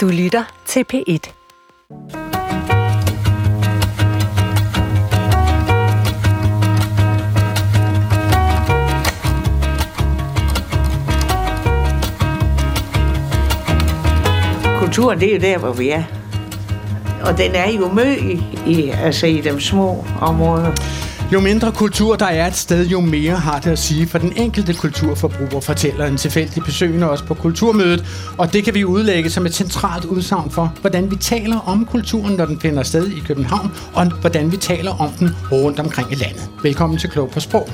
Du lytter til P1. Kulturen, det er jo der, hvor vi er. Og den er jo mø i, i, altså i de små områder. Jo mindre kultur der er et sted, jo mere har det at sige for den enkelte kulturforbruger, fortæller en tilfældig besøgende os på kulturmødet. Og det kan vi udlægge som et centralt udsagn for, hvordan vi taler om kulturen, når den finder sted i København, og hvordan vi taler om den rundt omkring i landet. Velkommen til Klog på Sprog.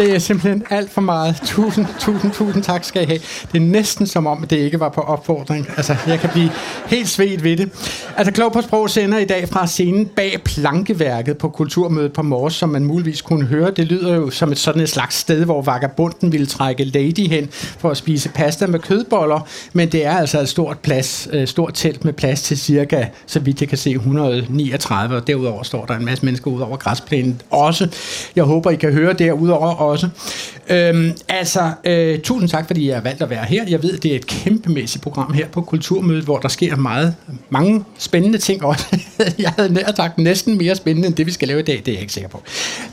Det er simpelthen alt for meget. Tusind, tusind, tusind tak skal I have. Det er næsten som om, det ikke var på opfordring. Altså, jeg kan blive helt svedt ved det. Altså, Klog på Sprog sender i dag fra scenen bag plankeværket på Kulturmødet på Mors, som man muligvis kunne høre. Det lyder jo som et sådan et slags sted, hvor vagabunden ville trække Lady hen for at spise pasta med kødboller. Men det er altså et stort, plads, øh, stort telt med plads til cirka, så vidt jeg kan se, 139. Og derudover står der en masse mennesker ud over græsplænen også. Jeg håber, I kan høre derudover også. Øhm, altså, øh, tusind tak, fordi jeg har valgt at være her. Jeg ved, det er et kæmpemæssigt program her på Kulturmødet, hvor der sker meget, mange spændende ting også. jeg havde nær sagt næsten mere spændende, end det vi skal lave i dag. Det er jeg ikke sikker på.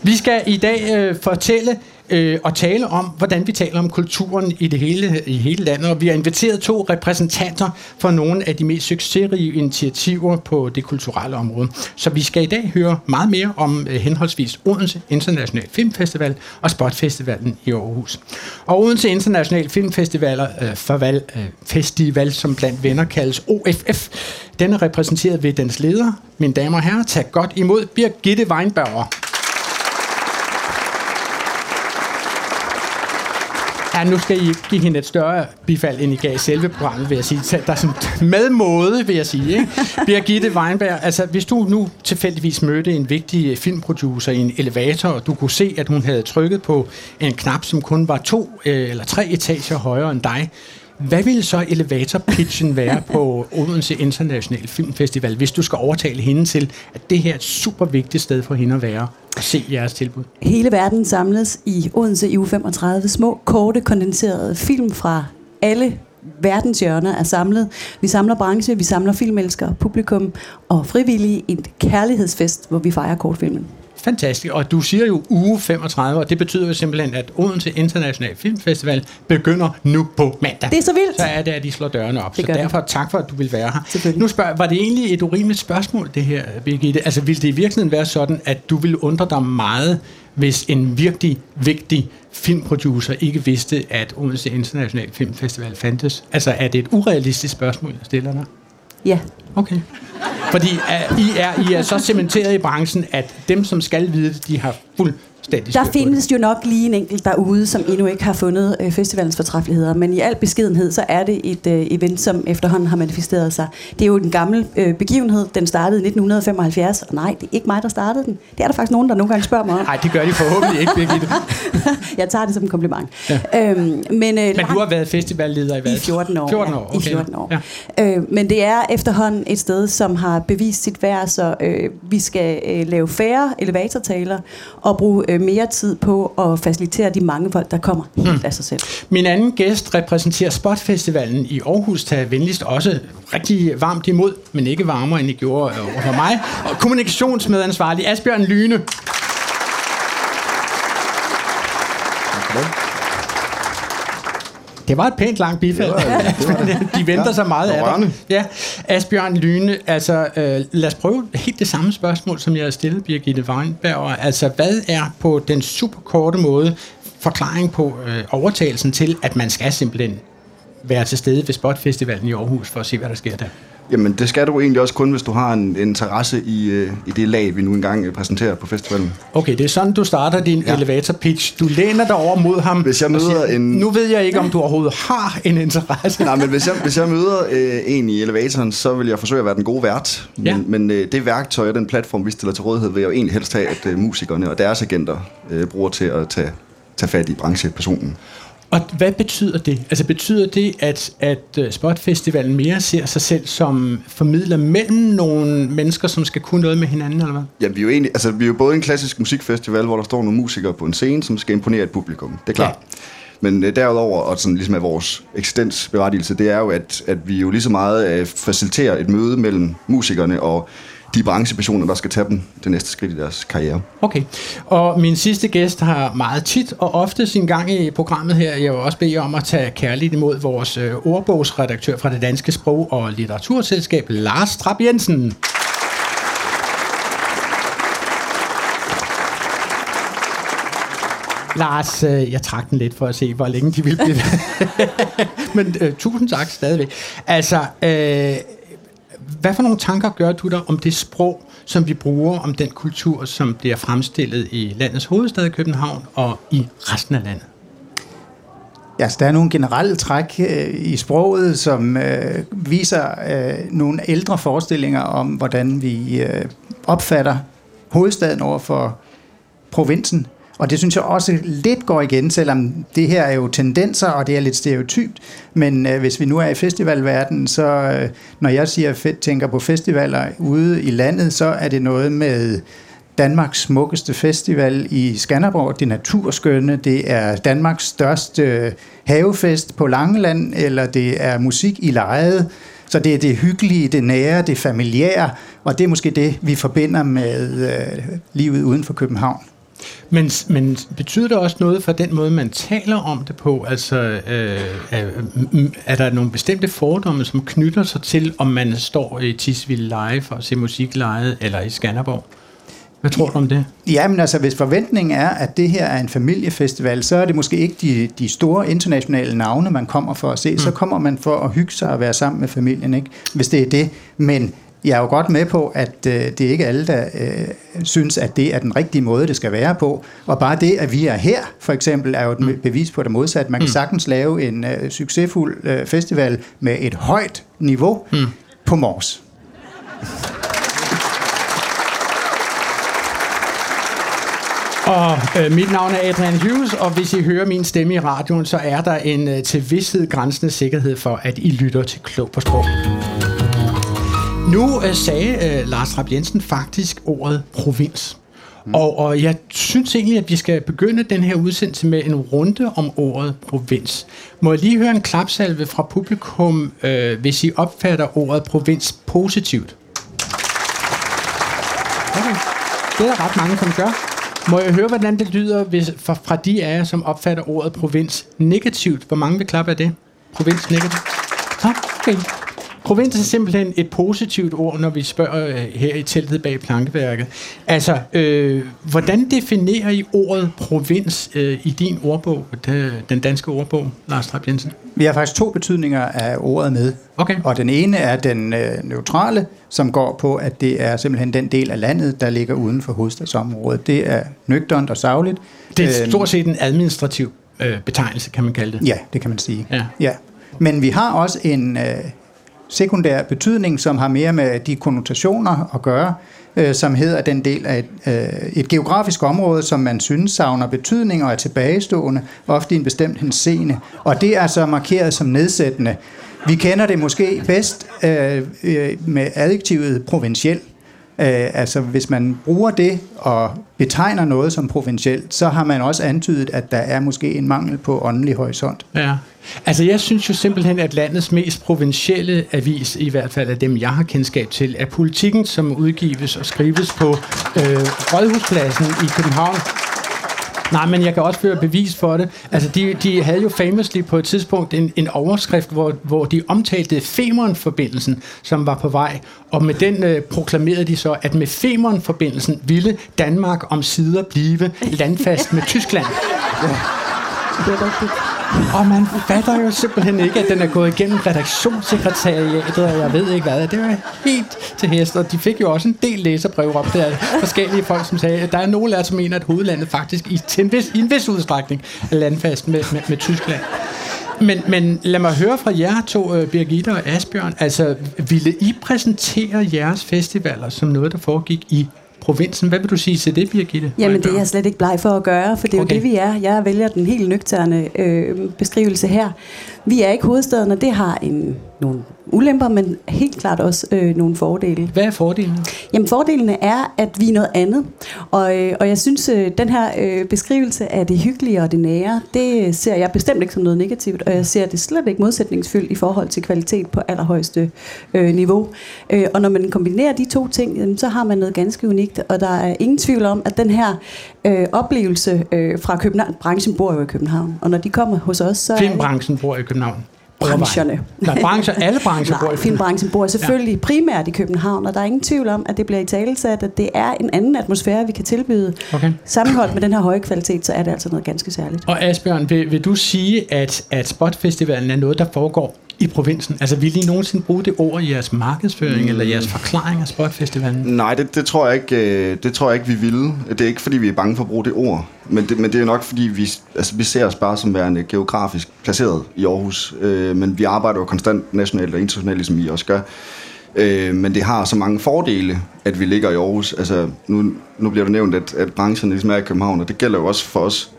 Vi skal i dag øh, fortælle øh, og tale om, hvordan vi taler om kulturen i det hele, i hele landet. Og vi har inviteret to repræsentanter for nogle af de mest succesrige initiativer på det kulturelle område. Så vi skal i dag høre meget mere om øh, henholdsvis Odense International Filmfestival og Spotfestivalen i Aarhus. Og Odense International Filmfestival, øh, forval, øh, festival, som blandt venner kaldes OFF, den er repræsenteret ved dens leder. Mine damer og herrer, tag godt imod Birgitte Weinberger. Ja, nu skal I give hende et større bifald, end I gav i selve programmet, vil jeg sige. Der er sådan med måde, vil jeg sige. Ikke? Birgitte Weinberg, altså hvis du nu tilfældigvis mødte en vigtig filmproducer i en elevator, og du kunne se, at hun havde trykket på en knap, som kun var to øh, eller tre etager højere end dig, hvad ville så elevator-pitchen være på Odense International Filmfestival, hvis du skal overtale hende til, at det her er et super vigtigt sted for hende at være og se jeres tilbud? Hele verden samles i Odense i u 35. Små, korte, kondenserede film fra alle verdens hjørner er samlet. Vi samler branche, vi samler filmelskere, publikum og frivillige i en kærlighedsfest, hvor vi fejrer kortfilmen. Fantastisk. Og du siger jo uge 35, og det betyder jo simpelthen, at Odense International Filmfestival begynder nu på mandag. Det er så vildt. Så er det, at de slår dørene op. Det Så derfor tak for, at du vil være her. Nu spørger var det egentlig et urimeligt spørgsmål, det her, Birgitte? Altså, ville det i virkeligheden være sådan, at du ville undre dig meget, hvis en virkelig vigtig filmproducer ikke vidste, at Odense International Filmfestival fandtes? Altså, er det et urealistisk spørgsmål, jeg stiller dig? Ja. Okay. Fordi uh, I, er, I er så cementeret i branchen, at dem, som skal vide det, de har fuldstændig Der findes jo nok lige en enkelt derude, som endnu ikke har fundet øh, festivalens fortræffeligheder, men i al beskedenhed, så er det et øh, event, som efterhånden har manifesteret sig. Det er jo en gammel øh, begivenhed, den startede i 1975, og nej, det er ikke mig, der startede den. Det er der faktisk nogen, der nogle gange spørger mig om. Nej, det gør de forhåbentlig ikke, Birgitte. Jeg tager det som en kompliment. Ja. Øhm, men, øh, Men du har været festivalleder i hvad? I 14 år. 14 ja. år, okay. I 14 år. Ja. Øh, men det er efterhånden et sted, som har bevist sit værd, så øh, vi skal øh, lave færre elevatortaler og bruge øh, mere tid på at facilitere de mange folk, der kommer helt af sig selv. Min anden gæst repræsenterer Spotfestivalen i Aarhus. Tag venligst også rigtig varmt imod, men ikke varmere, end I gjorde øh, over for mig. Og kommunikationsmedansvarlig Asbjørn Lyne. Det var et pænt langt bifald. Det det det. De venter Ja, så meget det af rørende. Ja, Asbjørn Lyne, altså øh, lad os prøve helt det samme spørgsmål, som jeg har stillet Birgitte Weinberger. Altså, hvad er på den super korte måde forklaring på øh, overtagelsen til, at man skal simpelthen være til stede ved Spotfestivalen i Aarhus for at se, hvad der sker der? Jamen, det skal du egentlig også kun, hvis du har en, en interesse i, øh, i det lag, vi nu engang øh, præsenterer på festivalen. Okay, det er sådan, du starter din ja. Elevator pitch. Du læner dig over mod ham. Hvis jeg møder en- Nu ved jeg ikke, om du overhovedet har en interesse. Nej, men hvis jeg, hvis jeg møder øh, en i elevatoren, så vil jeg forsøge at være den gode vært. Men, Ja. men øh, det værktøj og den platform, vi stiller til rådighed, vil jeg jo egentlig helst have, at øh, musikerne og deres agenter øh, bruger til at tage, tage fat i branchepersonen. Og hvad betyder det? Altså betyder det, at, at øh, Spotfestivalen mere ser sig selv som formidler mellem nogle mennesker, som skal kunne noget med hinanden, eller hvad? Ja, vi er jo egentlig, altså vi er jo både en klassisk musikfestival, hvor der står nogle musikere på en scene, som skal imponere et publikum. Det er klart. Ja. Men øh, derudover, og sådan ligesom er vores eksistensberettigelse, det er jo, at, at vi jo lige så meget øh, faciliterer et møde mellem musikerne og de branchepersoner, der skal tage dem det næste skridt i deres karriere. Okay. Og min sidste gæst har meget tit og ofte sin gang i programmet her. Jeg vil også bede jer om at tage kærligt imod vores øh, ordbogsredaktør fra det Danske Sprog- og Litteraturselskab, Lars Trapp Jensen. Lars, øh, jeg trak den lidt for at se, hvor længe de ville blive Men øh, tusind tak stadigvæk. Altså, øh, hvad for nogle tanker gør du der om det sprog, som vi bruger, om den kultur, som bliver fremstillet i landets hovedstad København og i resten af landet? Ja, altså, der er nogle generelle træk øh, i sproget, som øh, viser øh, nogle ældre forestillinger om, hvordan vi øh, opfatter hovedstaden over for provinsen. Og det synes jeg også lidt går igen, selvom det her er jo tendenser, og det er lidt stereotypt. Men øh, hvis vi nu er i festivalverdenen, så øh, når jeg siger, tænker på festivaler ude i landet, så er det noget med Danmarks smukkeste festival i Skanderborg, det naturskønne, det er Danmarks største øh, havefest på Langeland, eller det er musik i lejet. Så det er det hyggelige, det nære, det familiære, og det er måske det, vi forbinder med øh, livet uden for København. Men, men betyder det også noget for den måde, man taler om det på? Altså, øh, er, er der nogle bestemte fordomme, som knytter sig til, om man står i Tisvilde Live og ser musik live, eller i Skanderborg? Hvad tror du om det? Jamen altså, hvis forventningen er, at det her er en familiefestival, så er det måske ikke de, de store internationale navne, man kommer for at se. Mm. Så kommer man for at hygge sig og være sammen med familien, ikke? hvis det er det. Men jeg er jo godt med på, at øh, det er ikke alle, der øh, synes, at det er den rigtige måde, det skal være på. Og bare det, at vi er her, for eksempel, er jo et mm. bevis på det modsatte. Man kan mm. sagtens lave en øh, succesfuld øh, festival med et højt niveau mm. på Mors. Og øh, mit navn er Adrian Hughes, og hvis I hører min stemme i radioen, så er der en øh, til vidshed grænsende sikkerhed for, at I lytter til Klog på Sprog. Nu øh, sagde øh, Lars Rapp Jensen faktisk ordet provins. Mm. Og, og jeg synes egentlig, at vi skal begynde den her udsendelse med en runde om ordet provins. Må jeg lige høre en klapsalve fra publikum, øh, hvis I opfatter ordet provins positivt? Okay. Det er der ret mange, som gør. Må jeg høre, hvordan det lyder hvis, fra, fra de af jer, som opfatter ordet provins negativt? Hvor mange vil klappe af det? Provins negativt? Okay. Provins er simpelthen et positivt ord, når vi spørger øh, her i teltet bag plankeværket. Altså, øh, hvordan definerer I ordet provins øh, i din ordbog, den danske ordbog, Lars Trapp Jensen? Vi har faktisk to betydninger af ordet med. Okay. Og den ene er den øh, neutrale, som går på, at det er simpelthen den del af landet, der ligger uden for hovedstadsområdet. Det er nøgternt og savligt. Det er øhm, stort set en administrativ øh, betegnelse, kan man kalde det. Ja, det kan man sige. Ja. ja. Men vi har også en... Øh, sekundær betydning, som har mere med de konnotationer at gøre, øh, som hedder den del af et, øh, et geografisk område, som man synes savner betydning og er tilbagestående, ofte i en bestemt henseende. Og det er så markeret som nedsættende. Vi kender det måske bedst øh, øh, med adjektivet provinciel. Øh, altså hvis man bruger det og betegner noget som provincielt, så har man også antydet, at der er måske en mangel på åndelig horisont. Ja. Altså jeg synes jo simpelthen, at landets mest provincielle avis, i hvert fald af dem, jeg har kendskab til, er politikken, som udgives og skrives på øh, Rådhuspladsen i København Nej, men jeg kan også føre bevis for det. Altså, de, de havde jo famously på et tidspunkt en, en overskrift, hvor, hvor de omtalte Femern-forbindelsen, som var på vej, og med den øh, proklamerede de så, at med Femern-forbindelsen ville Danmark om sider blive landfast med Tyskland. Ja. Det er rigtigt. Og man fatter jo simpelthen ikke, at den er gået igennem redaktionssekretariatet, og jeg ved ikke hvad. Det var helt til hest, og de fik jo også en del læserbrev op der. Forskellige folk, som sagde, at der er nogle af som mener, at hovedlandet faktisk i, en, vis, i en vis udstrækning er landfast med, med, med Tyskland. Men, men lad mig høre fra jer to, øh, Birgitte og Asbjørn. Altså, ville I præsentere jeres festivaler som noget, der foregik i provinsen. Hvad vil du sige til det, Birgitte? Jamen, det er jeg slet ikke bleg for at gøre, for det er Okay. jo det, vi er. Jeg vælger den helt nøgterne øh, beskrivelse her. Vi er ikke hovedstaden, og det har en, nogle ulemper, men helt klart også øh, nogle fordele. Hvad er fordelen? Jamen fordelene er, at vi er noget andet. Og, øh, og jeg synes, øh, den her øh, beskrivelse af det hyggelige og det nære, det ser jeg bestemt ikke som noget negativt, og jeg ser det slet ikke modsætningsfyldt i forhold til kvalitet på allerhøjeste øh, niveau. Øh, og når man kombinerer de to ting, jamen, så har man noget ganske unikt, og der er ingen tvivl om, at den her øh, oplevelse øh, fra København, branchen bor jo i København, og når de kommer hos os, så Filmbranchen bor i København. Brancherne. Nej, brancher, alle brancher bor i Nej, filmbranchen bor selvfølgelig ja. primært i København, og der er ingen tvivl om, at det bliver i talesat, at det er en anden atmosfære, vi kan tilbyde. Okay. Sammenholdt med den her høje kvalitet, så er det altså noget ganske særligt. Og Asbjørn, vil, vil du sige, at, at Spotfestivalen er noget, der foregår i provinsen? Altså, vil I nogensinde bruge det ord i jeres markedsføring mm. eller jeres forklaring af Spotfestivalen? Nej, det, det, tror jeg ikke, øh, det tror jeg ikke, vi ville. Det er ikke, fordi vi er bange for at bruge det ord. Men det, men det er nok, fordi vi, altså, vi ser os bare som værende geografisk placeret i Aarhus. Øh, men vi arbejder jo konstant nationalt og internationalt, ligesom I også gør. Øh, men det har så mange fordele, at vi ligger i Aarhus. Altså, nu, nu bliver det nævnt, at, at branchen ligesom er i København, og det gælder jo også for os.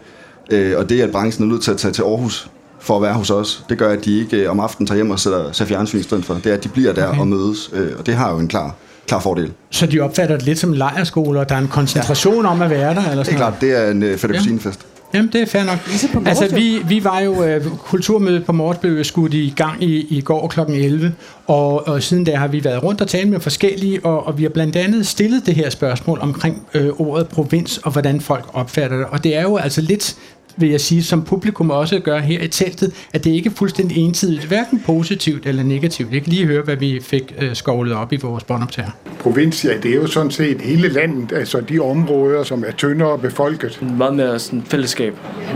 Øh, og det, at branchen er nødt til at tage til Aarhus for at være hos os, det gør, at de ikke øh, om aftenen tager hjem og sætter, ser fjernsyn i stedet for. Det er, at de bliver der Okay. og mødes, øh, og det har jo en klar, klar fordel. Så de opfatter det lidt som lejrskoler, og der er en koncentration ja. om at være der? Eller Det er sådan klart, det er en øh, fætter kusinefest. Jamen, det er fair nok. Ligesom på Altså, vi, vi var jo, øh, kulturmødet på Mors blev skudt i gang i, i går kl. 11, og, og siden da har vi været rundt og talt med forskellige, og, og vi har blandt andet stillet det her spørgsmål omkring øh, ordet provins, og hvordan folk opfatter det. Og det er jo altså lidt vil jeg sige, som publikum også gør her i teltet, at det ikke er fuldstændig entydigt, hverken positivt eller negativt. Jeg kan lige høre, hvad vi fik øh, skovlet op i vores båndoptager. Provins, ja, det er jo sådan set hele landet, altså de områder, som er tyndere befolket. Meget mere sådan fællesskab.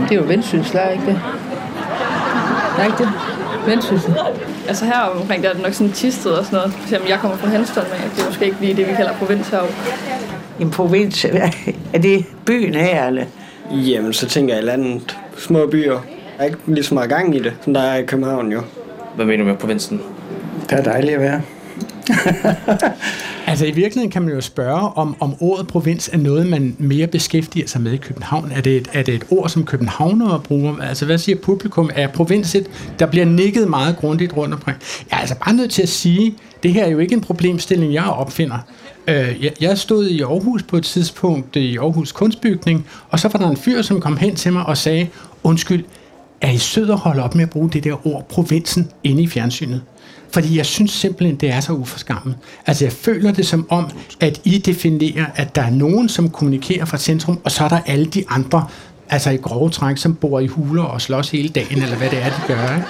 Det er jo vendsyssel, er ikke det? Er ikke det? Vendsyssel. Altså her omkring der er det nok sådan tistet og sådan noget. For eksempel, jeg kommer fra Hanstholm, men det er måske ikke lige det, vi kalder provins heroppe. En provins, er det byen her, eller? Jamen, så tænker jeg landet. Små byer. Der er ikke lige så meget gang i det, som der er i København jo. Hvad mener du med provinsen? Det er dejligt at være. Altså i virkeligheden kan man jo spørge, om, om ordet provins er noget, man mere beskæftiger sig med i København. Er det et, er det et ord, som københavnere bruger? Altså hvad siger publikum? Er provins et, der bliver nikket meget grundigt rundt omkring? Jeg er altså bare nødt til at sige, det her er jo ikke en problemstilling, jeg opfinder. Øh, jeg, jeg stod i Aarhus på et tidspunkt i Aarhus Kunstbygning, og så var der en fyr, som kom hen til mig og sagde, undskyld, er I sød at holde op med at bruge det der ord provinsen inde i fjernsynet? Fordi jeg synes simpelthen, det er så uforskammet. Altså jeg føler det som om, at I definerer, at der er nogen, som kommunikerer fra centrum, og så er der alle de andre, altså i grove træk, som bor i huler og slås hele dagen, eller hvad det er, de gør. Ikke?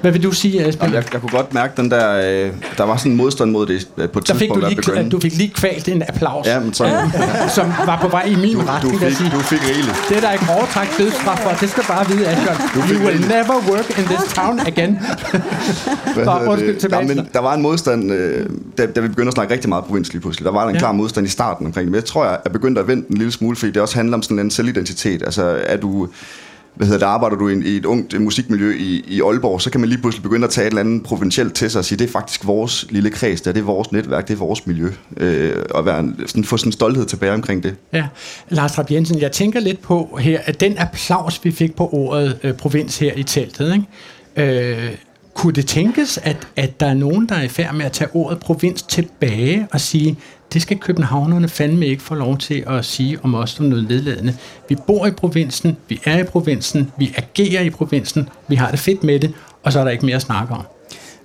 Hvad vil du sige? Jamen, jeg, jeg kunne godt mærke den der, øh, der var sådan en modstand mod det øh, på et Der fik tidspunkt, du lige, du fik lige kvalt en applaus, Ja, men så, som var på vej i min du, du, retning. jeg fik, sige. du fik rigeligt. Det er der ikke overtræk dødsstraf for. Det skal bare vide, Asbjørn. You will never work in this town again. Nå, undskyld, tilbage til men der var en modstand, øh, da, da vi begyndte at snakke rigtig meget provins lige pludselig. Der var en Ja. klar modstand i starten omkring det. Men jeg tror, jeg er begyndt at vente en lille smule, fordi det også handler om sådan en selvidentitet. Altså, er du hvad hedder det, arbejder du i, en- i et ungt øh, musikmiljø i, i Aalborg, så kan man lige pludselig begynde at tage et eller andet provincielt til sig og sige, det er faktisk vores lille kreds, der, det er vores netværk, det er vores miljø. Øh, og være, en- sådan, få sådan en stolthed tilbage omkring det. Ja, Lars Rapp Jensen, jeg tænker lidt på her, at den applaus, vi fik på ordet øh, provins her i teltet, ikke? Øh, kunne det tænkes, at, at der er nogen, der er i færd med at tage ordet provins tilbage og sige, det skal københavnerne fandme ikke få lov til at sige om os som noget nedladende. Vi bor i provinsen, vi er i provinsen, vi agerer i provinsen, vi har det fedt med det, og så er der ikke mere at snakke om.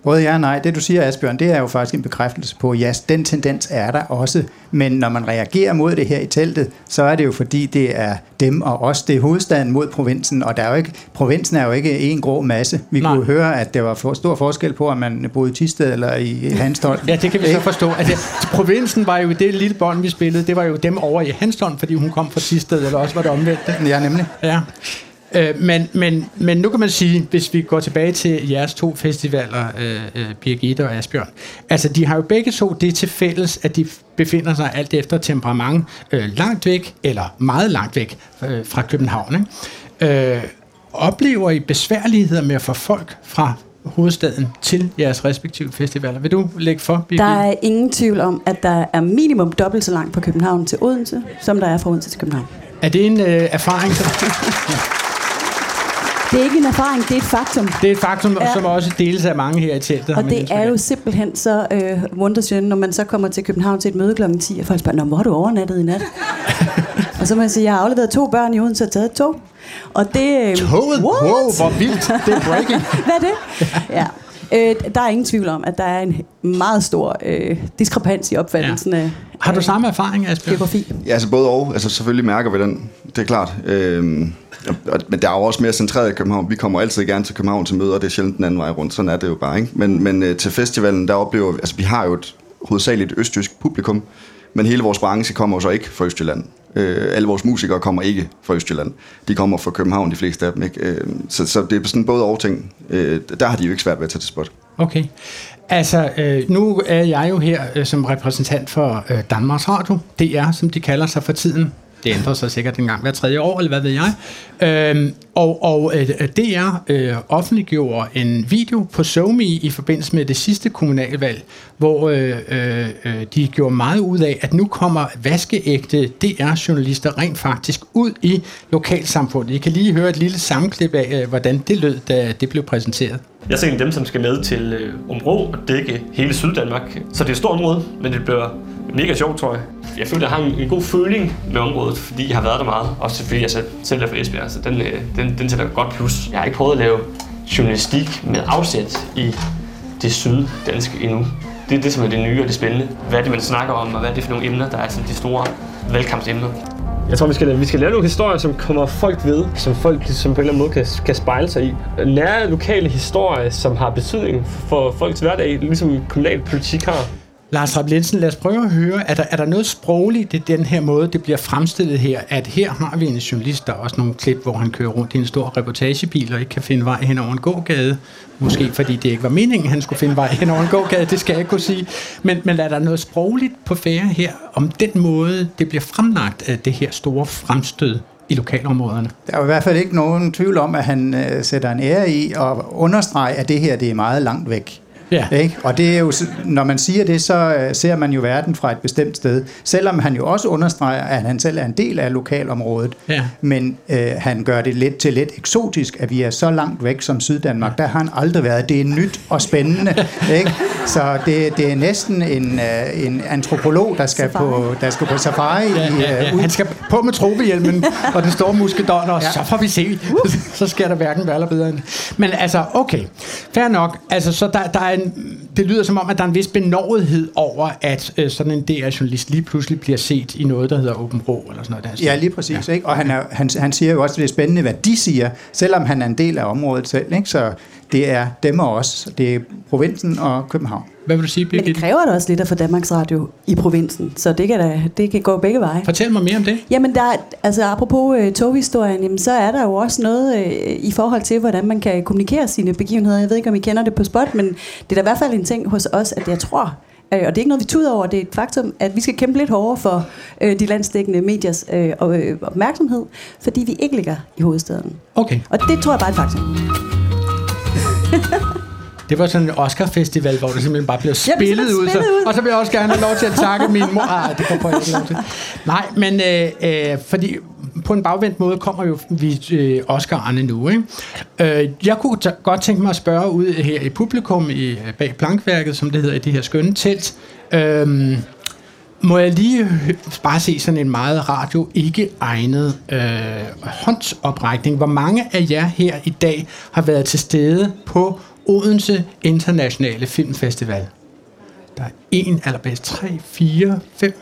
Både ja og nej. Det du siger, Asbjørn, det er jo faktisk en bekræftelse på, ja, den tendens er der også. Men når man reagerer mod det her i teltet, så er det jo fordi, det er dem og os. Det er hovedstaden mod provinsen, og der er jo ikke, provinsen er jo ikke en grå masse. Vi Nej. kunne høre, at der var for stor forskel på, om man boede i Tisted eller i Hanstholm. Ja, det kan vi så forstå. Altså, provinsen var jo det lille bånd, vi spillede, det var jo dem over i Hanstholm, fordi hun kom fra Tisted, eller også var det omvendt. Ja, nemlig. Ja. Øh, men, men, men nu kan man sige, hvis vi går tilbage til jeres to festivaler, øh, øh, Birgitte og Asbjørn, altså de har jo begge to det til fælles, at de befinder sig alt efter temperament øh, langt væk, eller meget langt væk øh, fra København. Ikke? Øh, oplever I besværligheder med at få folk fra hovedstaden til jeres respektive festivaler. Vil du lægge for, Birgit? Der er ingen tvivl om, at der er minimum dobbelt så langt fra København til Odense, som der er fra Odense til København. Er det en øh, erfaring? Som... Det er ikke en erfaring, det er et faktum. Det er et faktum, ja. som også deles af mange her i teltet. Og det er jo simpelthen så øh, wondershøn, når man så kommer til København til et møde kl. 10, og folk spørger, Nå, hvor har du overnattet i nat? og så må jeg sige, jeg har afleveret to børn i Odense og taget et tog. Og det... Øh, Toget? Wow, hvor vildt. Det er breaking. Hvad er det? Ja. Øh, der er ingen tvivl om, at der er en meget stor øh, diskrepans i opfattelsen ja. af Har du samme erfaring, Asbjørn? geografi. Ja, altså både og. Altså selvfølgelig mærker vi den. Det er klart. Og- men der er jo også mere centreret i København. Vi kommer altid gerne til København til møder, det er sjældent den anden vej rundt. Sådan er det jo bare, ikke? Men, men øh, til festivalen, der oplever vi... Altså, vi har jo et hovedsageligt østjysk publikum, men hele vores branche kommer jo så ikke fra Østjylland. Øh, alle vores musikere kommer ikke fra Østjylland. De kommer fra København, de fleste af dem, ikke? Øh, så, så det er sådan både overting. ting. Øh, der har de jo ikke svært ved at tage til spot. Okay. Altså, øh, nu er jeg jo her øh, som repræsentant for øh, Danmarks Radio, DR, som de kalder sig for tiden. Det ændrer sig sikkert en gang hver tredje år, eller hvad ved jeg. Øhm, og og øh, DR øh, offentliggjorde en video på SoMe i forbindelse med det sidste kommunalvalg, hvor øh, øh, øh de gjorde meget ud af, at nu kommer vaskeægte DR-journalister rent faktisk ud i lokalsamfundet. I kan lige høre et lille sammenklip af, øh, hvordan det lød, da det blev præsenteret. Jeg ser en af dem, som skal med til øh, Områ og dække hele Syddanmark. Så det er et stort område, men det bliver mega sjovt, tror jeg. Jeg føler, jeg har en, en god føling med området, fordi jeg har været der meget. Også fordi jeg selv, selv er fra Esbjerg, så den, øh, den, den sætter godt plus. Jeg har ikke prøvet at lave journalistik med afsæt i det syddanske endnu. Det er det, som er det nye og det spændende. Hvad er det, man snakker om, og hvad er det for nogle emner, der er sådan de store valgkampsemner. Jeg tror, vi skal, vi skal lave nogle historier, som kommer folk ved, som folk som på en eller anden måde kan, kan spejle sig i. Nære lokale historier, som har betydning for folks hverdag, ligesom kommunalpolitik har. Lars Rapp Linsen, lad os prøve at høre, er der, er der noget sprogligt i den her måde, det bliver fremstillet her, at her har vi en journalist, der er også nogle klip, hvor han kører rundt i en stor reportagebil og ikke kan finde vej hen over en gågade. Måske fordi det ikke var meningen, han skulle finde vej hen over en gågade, det skal jeg ikke kunne sige. Men, men er der noget sprogligt på færre her, om den måde, det bliver fremlagt af det her store fremstød i lokalområderne? Der er i hvert fald ikke nogen tvivl om, at han øh, sætter en ære i at understrege, at det her det er meget langt væk. Ja. Ikke? Og det er jo, når man siger det, så øh, ser man jo verden fra et bestemt sted. Selvom han jo også understreger, at han selv er en del af lokalområdet. Ja. Men øh, han gør det lidt til lidt eksotisk, at vi er så langt væk som Syddanmark. Der har han aldrig været. Det er nyt og spændende. ikke? Så det, det er næsten en, øh, en antropolog, der skal, på, der skal på safari. Ja, i, ja, øh, ja. ud- Han skal på med tropehjelmen og den store muskedon, og Ja. så får vi se. så skal der hverken være eller bedre end Men altså, okay. Fair nok. Altså, så der, der er en, det lyder som om, at der er en vis benovethed over, at øh, sådan en DR-journalist lige pludselig bliver set i noget, der hedder Open Pro, eller sådan noget. Der. Ja, lige præcis. Ja. Ikke? Og han, er, han, han siger jo også, at det er spændende, hvad de siger, selvom han er en del af området selv. Ikke? Så det er dem og os. Det er provinsen og København. Hvad vil du sige, Men det kræver da også lidt at få Danmarks Radio i provinsen, så det kan, da, det kan gå begge veje. Fortæl mig mere om det. Jamen, der, er- altså apropos øh, toghistorien, jamen, så er der jo også noget øh, i forhold til, hvordan man kan kommunikere sine begivenheder. Jeg ved ikke, om I kender det på spot, men det er da i hvert fald en ting hos os, at jeg tror, øh, og det er ikke noget, vi tuder over, det er et faktum, at vi skal kæmpe lidt hårdere for øh, de landsdækkende mediers øh, øh, opmærksomhed, fordi vi ikke ligger i hovedstaden. Okay. Og det tror jeg bare er et faktum. Det var sådan en Oscar-festival, hvor det simpelthen bare blev spillet, simpelthen ud, så, spillet ud. Og så vil jeg også gerne have lov til at takke min mor. Ah, det får jeg ikke lov til. Nej, men øh, øh, fordi på en bagvendt måde kommer jo vi øh, Oscar'erne nu. Ikke? Øh, jeg kunne ta- godt tænke mig at spørge ud her i publikum i, øh, bag plankværket, som det hedder i det her skønne telt. Øh, må jeg lige bare se sådan en meget radio ikke egnet øh, håndsoprækning. Hvor mange af jer her i dag har været til stede på Odense Internationale Filmfestival? Der er en, allerbedst tre, fire, fem.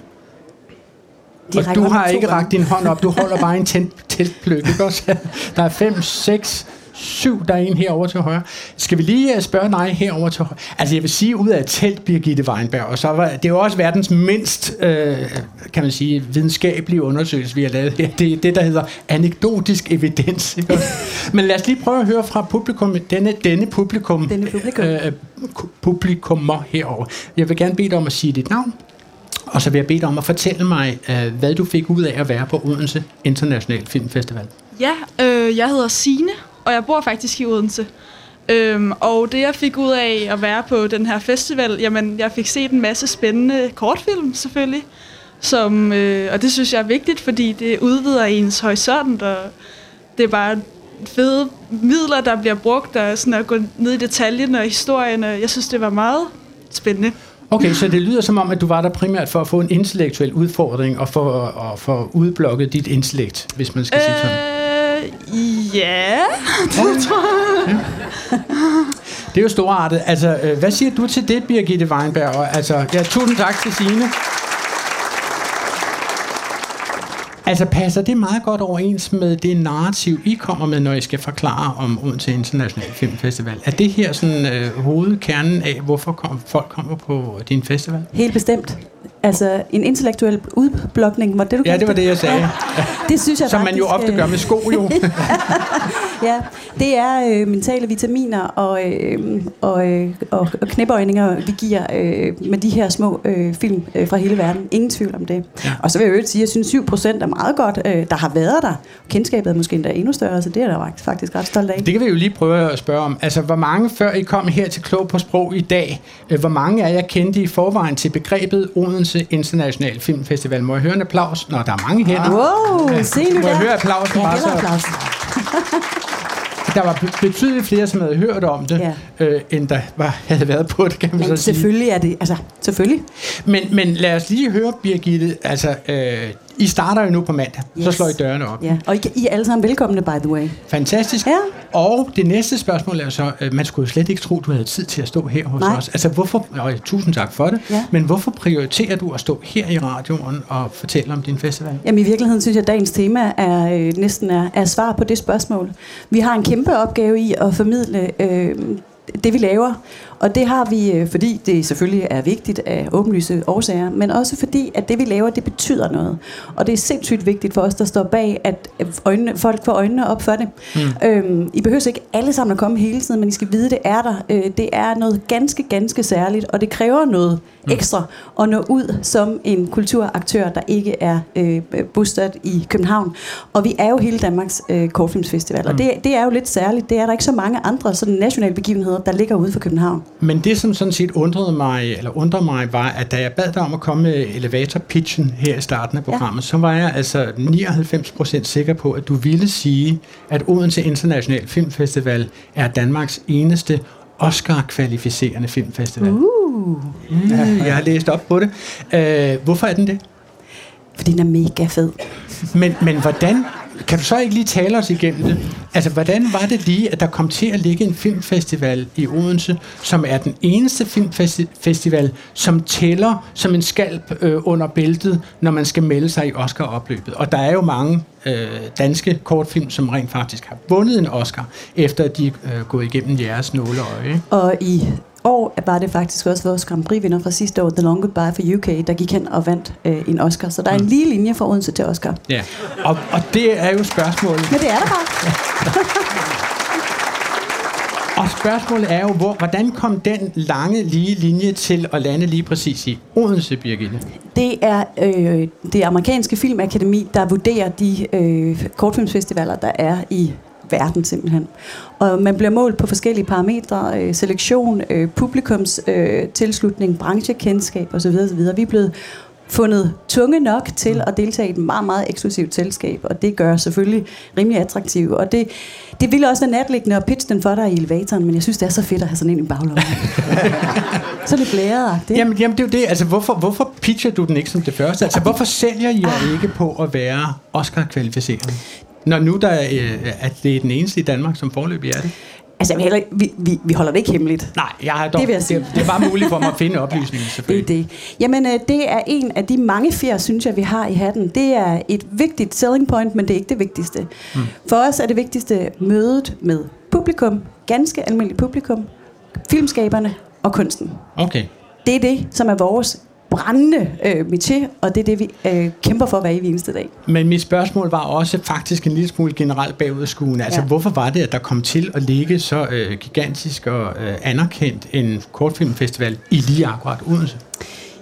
De Og du har ikke rakt din hånd op, du holder bare en tæt, teltpløk, ikke også? Der er fem, seks, syv, der er en herover til højre. Skal vi lige øh, spørge dig herover til højre? Altså jeg vil sige, ud af et telt, Birgitte Weinberg, og så var det er jo også verdens mindst, øh, kan man sige, videnskabelige undersøgelse, vi har lavet her. Det er det, der hedder anekdotisk evidens. Men lad os lige prøve at høre fra publikum, denne, denne publikum, Denne publikum. Øh, ku- publikummer herover. Jeg vil gerne bede dig om at sige dit navn, og så vil jeg bede dig om at fortælle mig, øh, hvad du fik ud af at være på Odense International Filmfestival. Ja, øh, jeg hedder Sine, og jeg bor faktisk i Odense. Øhm, og det jeg fik ud af at være på den her festival, jamen jeg fik set en masse spændende kortfilm selvfølgelig. Som, øh, og det synes jeg er vigtigt, fordi det udvider ens horisont, og det er bare fede midler, der bliver brugt, og sådan at gå ned i detaljen og historien, og jeg synes, det var meget spændende. Okay, så det lyder som om, at du var der primært for at få en intellektuel udfordring og for at få udblokket dit intellekt, hvis man skal øh, sige sådan. Ja, det tror jeg. Det er jo storartet. Altså, øh, hvad siger du til det, Birgitte Weinberg? Altså, ja, tusind tak til Signe. Altså, passer det meget godt overens med det narrativ, I kommer med, når I skal forklare om Odense International Filmfestival? Er det her sådan øh, hovedkernen af, hvorfor kom, folk kommer på din festival? Helt bestemt. Altså en intellektuel udblokning, var det du Ja, det var det, jeg sagde. Ja. Det synes jeg Som man jo ofte gør med sko, jo. ja, det er øh, mentale vitaminer og, øh, og, øh, og, knæbøjninger, vi giver øh, med de her små øh, film øh, fra hele verden. Ingen tvivl om det. Ja. Og så vil jeg jo sige, at jeg synes 7% er meget godt, øh, der har været der. Kendskabet er måske endda endnu større, så det er der faktisk ret stolt af. Det kan vi jo lige prøve at spørge om. Altså, hvor mange før I kom her til Klog på Sprog i dag, øh, hvor mange af jer kendte i forvejen til begrebet Odense International Filmfestival? Må jeg høre en applaus? Nå, der er mange hænder. Wow, ja. se nu Må jeg der. høre applausen? Ja, bare så- applausen. Der var be- betydeligt flere, som havde hørt om det, ja. øh, end der var, havde været på det, kan man Men så sige. selvfølgelig er det, altså selvfølgelig. Men, men lad os lige høre, Birgitte, altså, øh, I starter jo nu på mandag, yes. så slår I dørene op. Ja. Og I, I er alle sammen velkomne, by the way. Fantastisk. Ja. Og det næste spørgsmål er så, øh, man skulle jo slet ikke tro, du havde tid til at stå her hos Nej. os. Altså hvorfor, og tusind tak for det, Ja. men hvorfor prioriterer du at stå her i radioen og fortælle om din festival? Jamen i virkeligheden synes jeg, at dagens tema er øh, næsten er, er svar på det spørgsmål. Vi har en kæmpe opgave i at formidle øh, det, vi laver. Og det har vi, øh, fordi det selvfølgelig er vigtigt af åbenlyse årsager, men også fordi, at det, vi laver, det betyder noget. Og det er sindssygt vigtigt for os, der står bag, at øjnene, folk får øjnene op for det. Mm. Øhm, I behøver ikke alle sammen at komme hele tiden, men I skal vide, det er der. Øh, det er noget ganske, ganske særligt, og det kræver noget ekstra at nå ud som en kulturaktør, der ikke er øh, bosat i København. Og vi er jo hele Danmarks øh, kortfilmsfestival, og Mm. det, det er jo lidt særligt. Det er der ikke så mange andre sådan nationale begivenheder, der ligger ude for København. Men det, som sådan set undrede mig, eller undrede mig, var, at da jeg bad dig om at komme med elevator-pitchen her i starten af programmet, ja. så var jeg altså 99% sikker på, at du ville sige, at Odense International Filmfestival er Danmarks eneste Oscar-kvalificerende filmfestival. Uh. Ja, jeg har læst op på det. Øh, hvorfor er den det? Fordi den er mega fed. Men, men hvordan, kan du så ikke lige tale os igennem det? Altså, hvordan var det lige, at der kom til at ligge en filmfestival i Odense, som er den eneste filmfestival, som tæller som en skalp øh, under bæltet, når man skal melde sig i Oscar-opløbet? Og der er jo mange øh, danske kortfilm, som rent faktisk har vundet en Oscar, efter at de øh, er øh, gået igennem jeres nåleøje. ikke? Og i år var det faktisk også vores Grand Prix-vinder fra sidste år, The Long Goodbye for UK, der gik hen og vandt øh, en Oscar. Så der er en lige linje fra Odense til Oscar. Ja, og, og det er jo spørgsmålet. Men det er der bare. Og spørgsmålet er jo, hvor, hvordan kom den lange lige linje til at lande lige præcis i Odense, Birgitte? Det er øh, det amerikanske filmakademi, der vurderer de øh, kortfilmsfestivaler, der er i verden simpelthen. Og man bliver målt på forskellige parametre, øh, selektion, øh, publikums øh, tilslutning, branchekendskab osv. osv. Vi er blevet fundet tunge nok til at deltage i et meget, meget eksklusivt selskab, og det gør selvfølgelig rimelig attraktivt. Og det, det ville også være natliggende at pitche den for dig i elevatoren, men jeg synes, det er så fedt at have sådan en i baglommen. så det blæret Jamen, jamen, det er jo det. Altså, hvorfor, hvorfor pitcher du den ikke som det første? Altså, hvorfor sælger I jer ikke på at være Oscar-kvalificeret? Når nu der er, øh, at det er den eneste i Danmark, som forløb er det. Altså, heller, ikke- vi, vi, vi holder det ikke hemmeligt. Nej, jeg har dog, Det vil jeg sige. det, det er bare muligt for mig at finde oplysninger, Det er selvfølgelig. det. Jamen, øh, det er en af de mange fjer, synes jeg, vi har i hatten. Det er et vigtigt selling point, men det er ikke det vigtigste. Mm. For os er det vigtigste mødet med publikum, ganske almindeligt publikum, filmskaberne og kunsten. Okay. Det er det, som er vores brændende øh, métier, og det er det, vi øh, kæmper for hver evig eneste dag. Men mit spørgsmål var også faktisk en lille smule generelt bagudskuende. Altså, Ja. hvorfor var det, at der kom til at ligge så øh, gigantisk og øh, anerkendt en kortfilmfestival i lige akkurat Odense?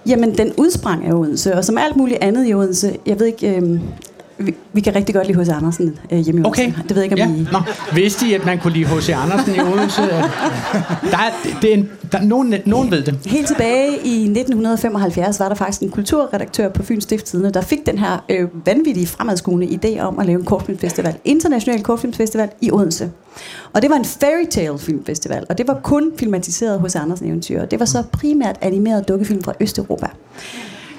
Jamen, den udsprang af Odense, og som alt muligt andet i Odense, jeg ved ikke, øh, Vi, vi kan rigtig godt lide H.C. Andersen øh, hjemme i Odense. Okay. Det ved jeg ikke, om ja. I... Nå, vidste I, at man kunne lide H.C. Andersen i Odense? der er, det er en, der, nogen, nogen ved det. Helt tilbage i 1975 var der faktisk en kulturredaktør på Fyns Stiftstidende, der fik den her øh, vanvittige fremadskuende idé om at lave en kortfilmfestival, international kortfilmfestival i Odense. Og det var en fairy tale filmfestival, og det var kun filmatiseret hos Andersen eventyr. Det var så primært animeret dukkefilm fra Østeuropa.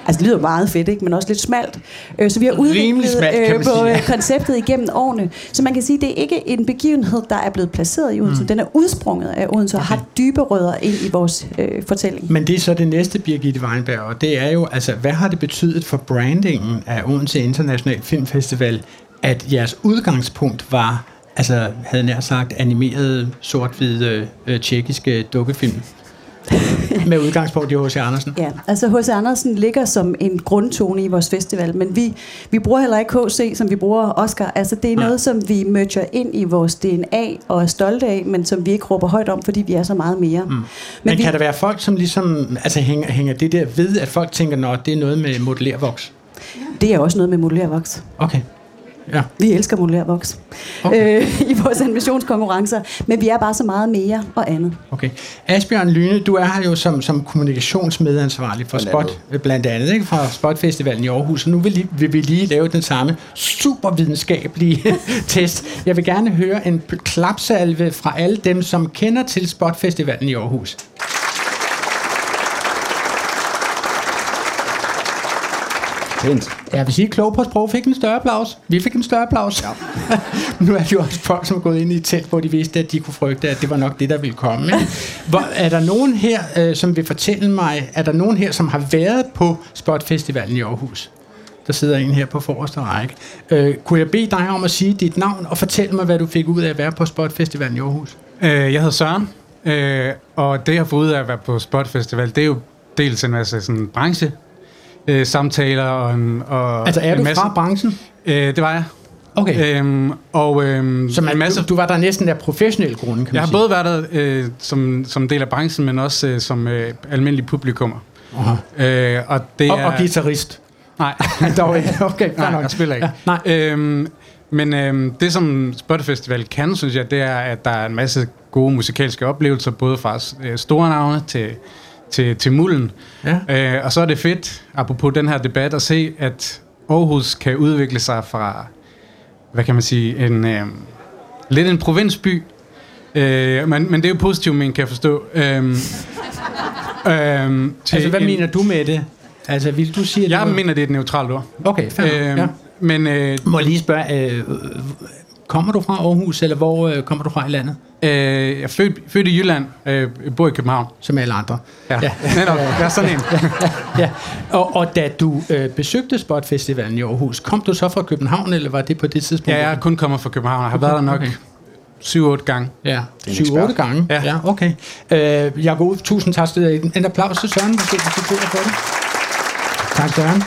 Altså, det lyder meget fedt, ikke? men også lidt smalt. Øh, Så vi har udviklet smalt, øh, på sige, øh, konceptet igennem årene. Så man kan sige, at det er ikke en begivenhed, der er blevet placeret i Odense. Mm. Den er udsprunget af Odense og har dybe rødder ind i vores øh, fortælling. Men det er så det næste, Birgitte Weinberg, og det er jo, altså, hvad har det betydet for brandingen af Odense International Filmfestival, at jeres udgangspunkt var, altså, havde nær sagt, animerede, sort-hvide, øh, tjekkiske dukkefilm? med udgangspunkt i H.C. Andersen. Ja, altså H.C. Andersen ligger som en grundtone i vores festival, men vi, vi bruger heller ikke H.C., som vi bruger Oscar. Altså det er Nej. noget, som vi merger ind i vores DNA og er stolte af, men som vi ikke råber højt om, fordi vi er så meget mere. Mm. Men, Men vi- kan der være folk, som ligesom altså hænger, hænger det der ved, at folk tænker, at det er noget med modellervoks? Det er også noget med modellervoks. Okay. Ja. Vi elsker modellervoks okay. øh, i vores animationskonkurrencer, men vi er bare så meget mere og andet. Okay. Asbjørn Lyne, du er her jo som, som kommunikationsmedansvarlig for Blandt Spot, blandt andet, ikke? fra Spot Festivalen i Aarhus. Og nu vil, vil vi lige lave den samme supervidenskabelige test. Jeg vil gerne høre en klapsalve fra alle dem, som kender til Spot Festivalen i Aarhus. Pænt. Jeg vil sige, at klog på sprog fik en større applaus. Vi fik en større applaus. Ja. nu er det jo også folk, som er gået ind i et telt, hvor de vidste, at de kunne frygte, at det var nok det, der ville komme. Ikke? Hvor, er der nogen her, øh, som vil fortælle mig, er der nogen her, som har været på Spot Festivalen i Aarhus? Der sidder en her på forreste række. Øh, kunne jeg bede dig om at sige dit navn og fortælle mig, hvad du fik ud af at være på Spot Festivalen i Aarhus? Øh, jeg hedder Søren, øh, og det jeg har fået ud af at være på Spot Festival, det er jo dels en masse sådan, branche øh, samtaler og, en, og Altså, er en du masse, fra branchen? Øh, det var jeg. Okay. Øhm, og øhm, Så man, en masse, du, du var der næsten der professionelle grunde, kan jeg man har sige. både været der øh, som, som del af branchen, men også øh, som øh, almindelig publikummer. Aha. Øh, og det og, er, og guitarist. Nej. Dog ikke. Okay, Nej, nok. jeg spiller ikke. Ja, nej. Øhm, men øhm, det, som Spotify Festival kan, synes jeg, det er, at der er en masse gode musikalske oplevelser, både fra øh, store navne til, til, til mulden. Ja. Øh, og så er det fedt, apropos den her debat, at se, at Aarhus kan udvikle sig fra, hvad kan man sige, en øh, lidt en provinsby, øh, men, men det er jo positivt, men kan jeg forstå. Øhm, til Altså, hvad en- mener du med det? Altså, vil du sige, at Jeg det var- mener, det er et neutralt ord. Okay, fair Øhm, ja. Men øh, Må jeg lige spørge, øh, øh, kommer du fra Aarhus, eller hvor øh, kommer du fra i landet? øh, jeg er født, født i Jylland, øh, bor i København. Som alle andre. Ja, Ja. ja. netop. Jeg er sådan en. Ja, og, og da du øh, besøgte Spot Festivalen i Aarhus, kom du så fra København, eller var det på det tidspunkt? Ja, jeg er kun kommet fra København. Jeg har været der nok Okay. 7-8 gange. Ja, Det er en 7-8 ekspert. gange. Ja. Ja. okay. Øh, jeg går ud. Tusind tak. En, en applaus til Søren, hvis du kan for det. Tak, Søren.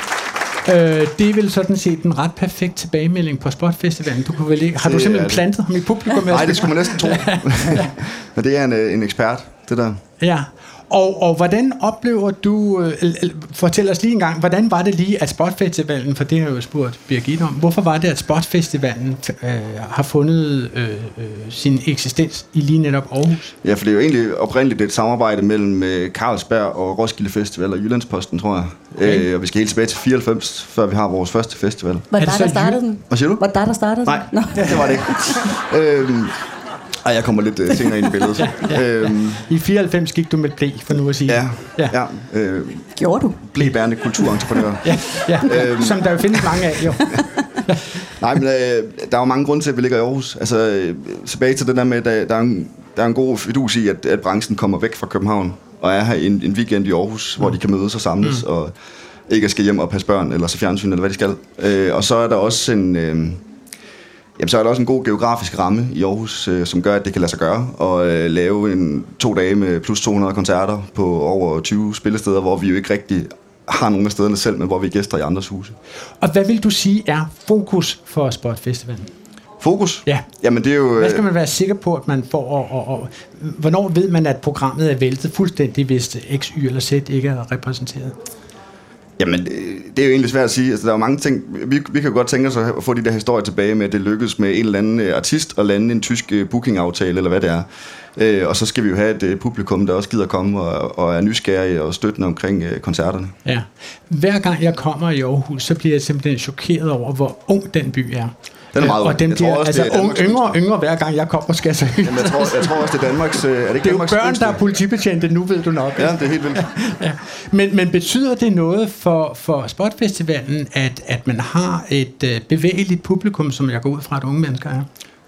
Øh, det er vel sådan set en ret perfekt tilbagemelding på Spot Festivalen. Du kunne vel ikke, har du Det er simpelthen det. plantet ham i publikum? Nej, det skulle man næsten tro. Men det er en, øh, en ekspert, det der. Ja, og, og hvordan oplever du, øh, fortæl os lige en gang, hvordan var det lige, at Spotfestivalen, for det har jeg jo spurgt Birgit om, hvorfor var det, at Spotfestivalen øh, har fundet øh, øh, sin eksistens i lige netop Aarhus? Ja, for det er jo egentlig oprindeligt et samarbejde mellem øh, Carlsberg og Roskilde Festival og Jyllandsposten, tror jeg. Okay. Øh, og vi skal helt tilbage til 94, før vi har vores første festival. Var det det dig, der startede den? Hvad siger du? Var det dig, der startede Nej, den? Nå. det var det ikke. øhm, ej, jeg kommer lidt øh, senere ind i billedet. øhm, I 94 gik du med blæ, for nu at sige. ja, Ja. ja. ja øh, Gjorde du? blæbærende kulturentreprenør. ja, ja. Øhm. som der jo findes mange af, jo. Nej, men øh, der er jo mange grunde til, at vi ligger i Aarhus. Altså, øh, tilbage til det der med, at der, der, er, en, der er en god fidus i, at, at branchen kommer væk fra København og er her en, en weekend i Aarhus, mm. hvor de kan mødes og samles, mm. og ikke skal hjem og passe børn, eller se fjernsyn, eller hvad de skal. Øh, og så er der også en... Øh, Jamen, så er der også en god geografisk ramme i Aarhus, øh, som gør, at det kan lade sig gøre at øh, lave en to dage med plus 200 koncerter på over 20 spillesteder, hvor vi jo ikke rigtig har nogen af stederne selv, men hvor vi er gæster i andres huse. Og hvad vil du sige er fokus for Spotfestivalen? Fokus? Ja. Jamen, det er jo... Hvad øh, skal man være sikker på, at man får, og, og, og hvornår ved man, at programmet er væltet fuldstændig, hvis X, Y eller Z ikke er repræsenteret? Jamen, det, det er jo egentlig svært at sige. Altså, der er jo mange ting. Vi, vi kan jo godt tænke os at få de der historier tilbage med, at det lykkedes med en eller anden øh, artist at lande en tysk øh, bookingaftale, eller hvad det er. Øh, og så skal vi jo have et publikum, der også gider komme og, og er nysgerrige og støttende omkring øh, koncerterne. Ja. Hver gang jeg kommer i Aarhus, så bliver jeg simpelthen chokeret over, hvor ung den by er. Den er meget og den Jeg bliver også, altså det unge, yngre og yngre, hver gang jeg kommer, skal jeg så Jamen, jeg, tror, jeg tror også, det er Danmarks... øh, Er det, ikke Det er Danmarks børn, yngste? der er politibetjente, nu ved du nok. Ja, det er helt vildt. ja. men, men betyder det noget for, for Spotfestivalen, at, at man har et øh, bevægeligt publikum, som jeg går ud fra, at unge mennesker er?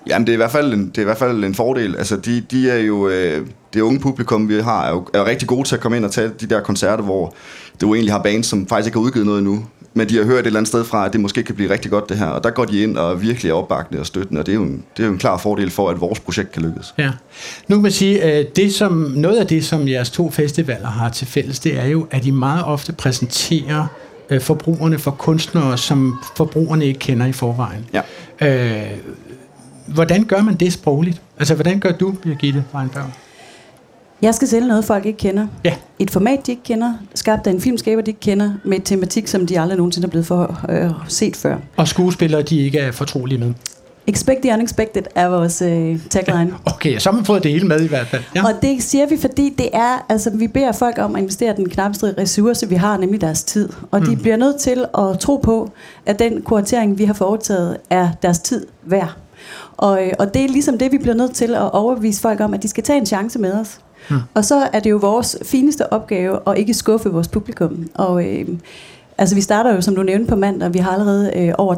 Jamen, det er i hvert fald en, det er i hvert fald en fordel. Altså, de, de er jo... Øh, det unge publikum, vi har, er jo er rigtig gode til at komme ind og tage de der koncerter, hvor du egentlig har bands, som faktisk ikke har udgivet noget endnu. Men de har hørt et eller andet sted fra, at det måske kan blive rigtig godt det her. Og der går de ind og virkelig er opbakende og støttende, og det er jo en, det er jo en klar fordel for, at vores projekt kan lykkes. Ja. Nu kan man sige, at det som, noget af det, som jeres to festivaler har til fælles, det er jo, at de meget ofte præsenterer øh, forbrugerne for kunstnere, som forbrugerne ikke kender i forvejen. Ja. Øh, hvordan gør man det sprogligt? Altså, hvordan gør du, Birgitte Weinberg? Jeg skal sælge noget, folk ikke kender. Ja. Et format, de ikke kender. Skabt af en filmskaber, de ikke kender. Med et tematik, som de aldrig nogensinde er blevet for, øh, set før. Og skuespillere, de ikke er fortrolige med. Expect the unexpected er vores øh, tagline. Okay, så har man fået det hele med i hvert fald. Ja. Og det siger vi, fordi det er, altså vi beder folk om at investere den knapste ressource, vi har, nemlig deres tid. Og mm. de bliver nødt til at tro på, at den kuratering, vi har foretaget, er deres tid værd. Og, øh, og det er ligesom det, vi bliver nødt til at overbevise folk om, at de skal tage en chance med os. Mm. Og så er det jo vores fineste opgave at ikke skuffe vores publikum. Og øh, altså vi starter jo, som du nævnte, på mandag. Vi har allerede øh, over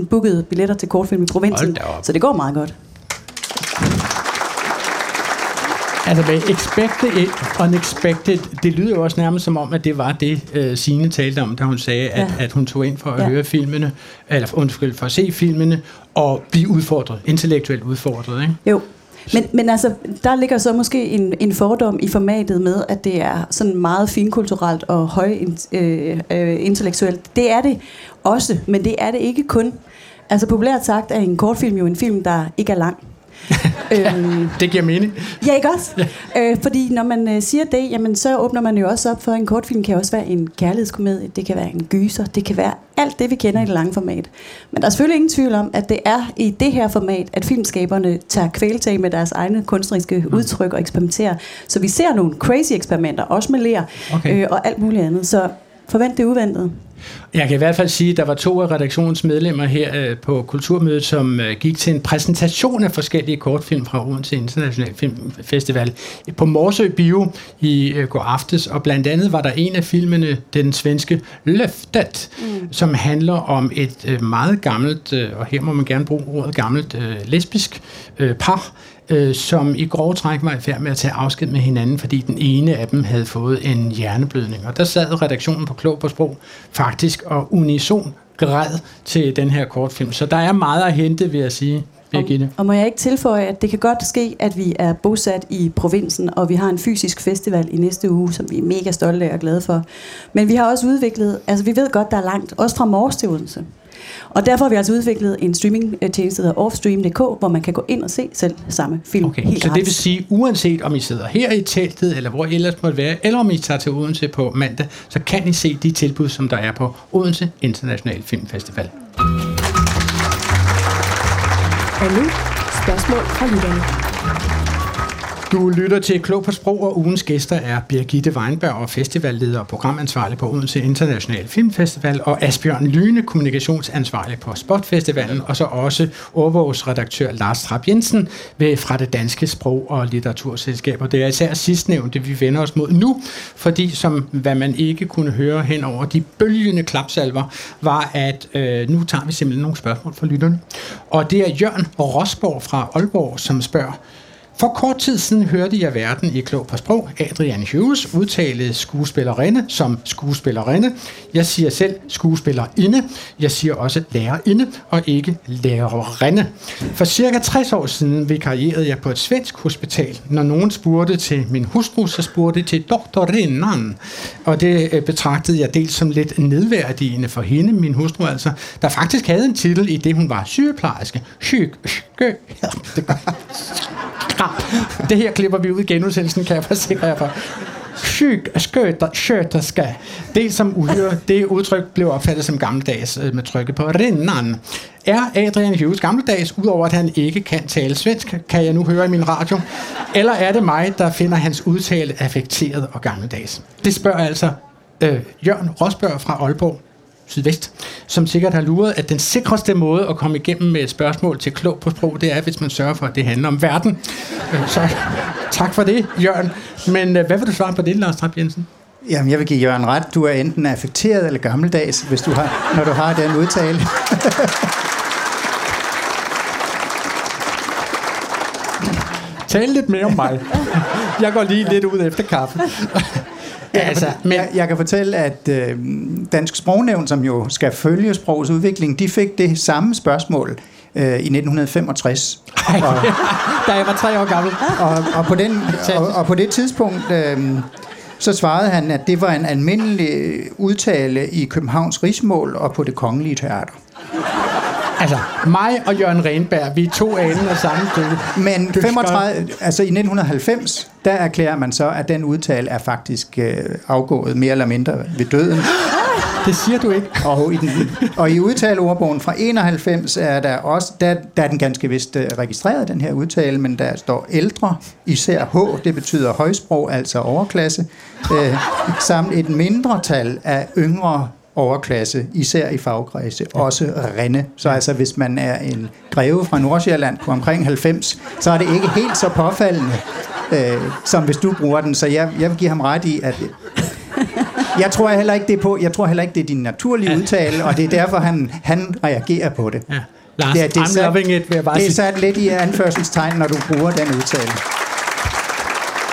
13.000 bookede billetter til kortfilm i provinsen. Så det går meget godt. Altså med expected unexpected, det lyder jo også nærmest som om, at det var det, uh, Signe talte om, da hun sagde, at, Ja. at hun tog ind for at Ja. høre filmene, eller undskyld, for at se filmene, og blive udfordret, intellektuelt udfordret, ikke? Jo. Men, men altså, der ligger så måske en, en fordom i formatet med, at det er sådan meget finkulturelt og høj øh, øh, intellektuelt. Det er det også, men det er det ikke kun. Altså populært sagt er en kortfilm jo en film, der ikke er lang øhm, Det giver mening. Ja, ikke også? Ja. Øh, fordi når man øh, siger det, jamen, så åbner man jo også op for, at en kortfilm kan også være en kærlighedskomedie, det kan være en gyser, det kan være alt det, vi kender i det lange format. Men der er selvfølgelig ingen tvivl om, at det er i det her format, at filmskaberne tager kvæletag med deres egne kunstneriske Mm. udtryk og eksperimenterer. Så vi ser nogle crazy eksperimenter, også med ler Okay. øh, og alt muligt andet. Så forvent det uventede. Jeg kan i hvert fald sige, at der var to af redaktionens medlemmer her øh, på Kulturmødet, som øh, gik til en præsentation af forskellige kortfilm fra Odense International Filmfestival på Morsø Bio i øh, går aftes, og blandt andet var der en af filmene, den svenske Løftet, mm. som handler om et øh, meget gammelt, øh, og her må man gerne bruge ordet gammelt, øh, lesbisk øh, par, øh, som i grove træk var i færd med at tage afsked med hinanden, fordi den ene af dem havde fået en hjerneblødning. Og der sad redaktionen på Klog på Sprog faktisk og unison græd til den her kortfilm. Så der er meget at hente, vil jeg sige, Birgitte. Og må jeg ikke tilføje, at det kan godt ske, at vi er bosat i provinsen, og vi har en fysisk festival i næste uge, som vi er mega stolte af og glade for. Men vi har også udviklet, altså vi ved godt, der er langt, også fra Mors til Odense. Og derfor har vi altså udviklet en streamingtjeneste, der hedder offstream.dk, hvor man kan gå ind og se selv samme film. Okay, helt så det vil sige, uanset om I sidder her i teltet, eller hvor I ellers måtte være, eller om I tager til Odense på mandag, så kan I se de tilbud, som der er på Odense International Filmfestival. Og nu spørgsmål fra lytterne. Du lytter til Klog på Sprog, og ugens gæster er Birgitte Weinberg og festivalleder og programansvarlig på Odense International Filmfestival, og Asbjørn Lyne, kommunikationsansvarlig på Spotfestivalen, og så også overvågsredaktør Lars Trapp Jensen ved, fra det Danske Sprog- og Litteraturselskab. Og det er især sidstnævnte, vi vender os mod nu, fordi som hvad man ikke kunne høre hen over de bølgende klapsalver, var, at øh, nu tager vi simpelthen nogle spørgsmål fra lytterne. Og det er Jørgen Rosborg fra Aalborg, som spørger, for kort tid siden hørte jeg verden i Klog på Sprog. Adrian Hughes udtale skuespillerinde som skuespillerinde. Jeg siger selv skuespillerinde. Jeg siger også lærerinde og ikke lærerinde. For cirka 60 år siden vikarierede jeg på et svensk hospital. Når nogen spurgte til min hustru, så spurgte til doktorinnan. Og det øh, betragtede jeg dels som lidt nedværdigende for hende, min hustru altså, der faktisk havde en titel i det, hun var sygeplejerske. Syg, syg, ja, det det her klipper vi ud i genudsendelsen, kan jeg forsikre jer for. Syg skøter, skøterska. Det som uhyre, det udtryk blev opfattet som gammeldags øh, med trykket på rinnan. Er Adrian Hughes gammeldags, udover at han ikke kan tale svensk, kan jeg nu høre i min radio? Eller er det mig, der finder hans udtale affekteret og gammeldags? Det spørger altså øh, Jørgen Rosbørg fra Aalborg Sydvest, som sikkert har luret, at den sikreste måde at komme igennem med et spørgsmål til klog på sprog, det er, hvis man sørger for, at det handler om verden. Øh, så tak for det, Jørgen. Men øh, hvad vil du svare på det, Lars Trapp Jensen? Jamen, jeg vil give Jørgen ret. Du er enten affekteret eller gammeldags, hvis du har, når du har den udtale. Tal lidt mere om mig. Jeg går lige lidt ud efter kaffe. Ja, altså, men... jeg, jeg kan fortælle, at øh, Dansk Sprognævn, som jo skal følge sprogets udvikling, de fik det samme spørgsmål øh, i 1965. Og, da jeg var tre år gammel. Og, og, på, den, og, og på det tidspunkt, øh, så svarede han, at det var en almindelig udtale i Københavns Rigsmål og på det kongelige teater. Altså, mig og Jørgen Renberg, vi er to anen af samme stykke. Men 35, altså i 1990, der erklærer man så, at den udtale er faktisk øh, afgået mere eller mindre ved døden. Det siger du ikke. Og i, den, og i udtaleordbogen fra 91 er der også, der, der er den ganske vist øh, registreret, den her udtale, men der står ældre, især H, det betyder højsprog, altså overklasse, øh, samt et mindretal af yngre overklasse, især i fagkredse, også rende. Så altså, hvis man er en greve fra Nordsjælland på omkring 90, så er det ikke helt så påfaldende, øh, som hvis du bruger den. Så jeg, jeg vil give ham ret i, at jeg tror heller ikke det er på. Jeg tror heller ikke det er din naturlige udtale, og det er derfor han han reagerer på det. Ja. Lars, det, er, det, er sat, loving it, vil jeg bare det er sige. sat lidt i anførselstegn, når du bruger den udtale.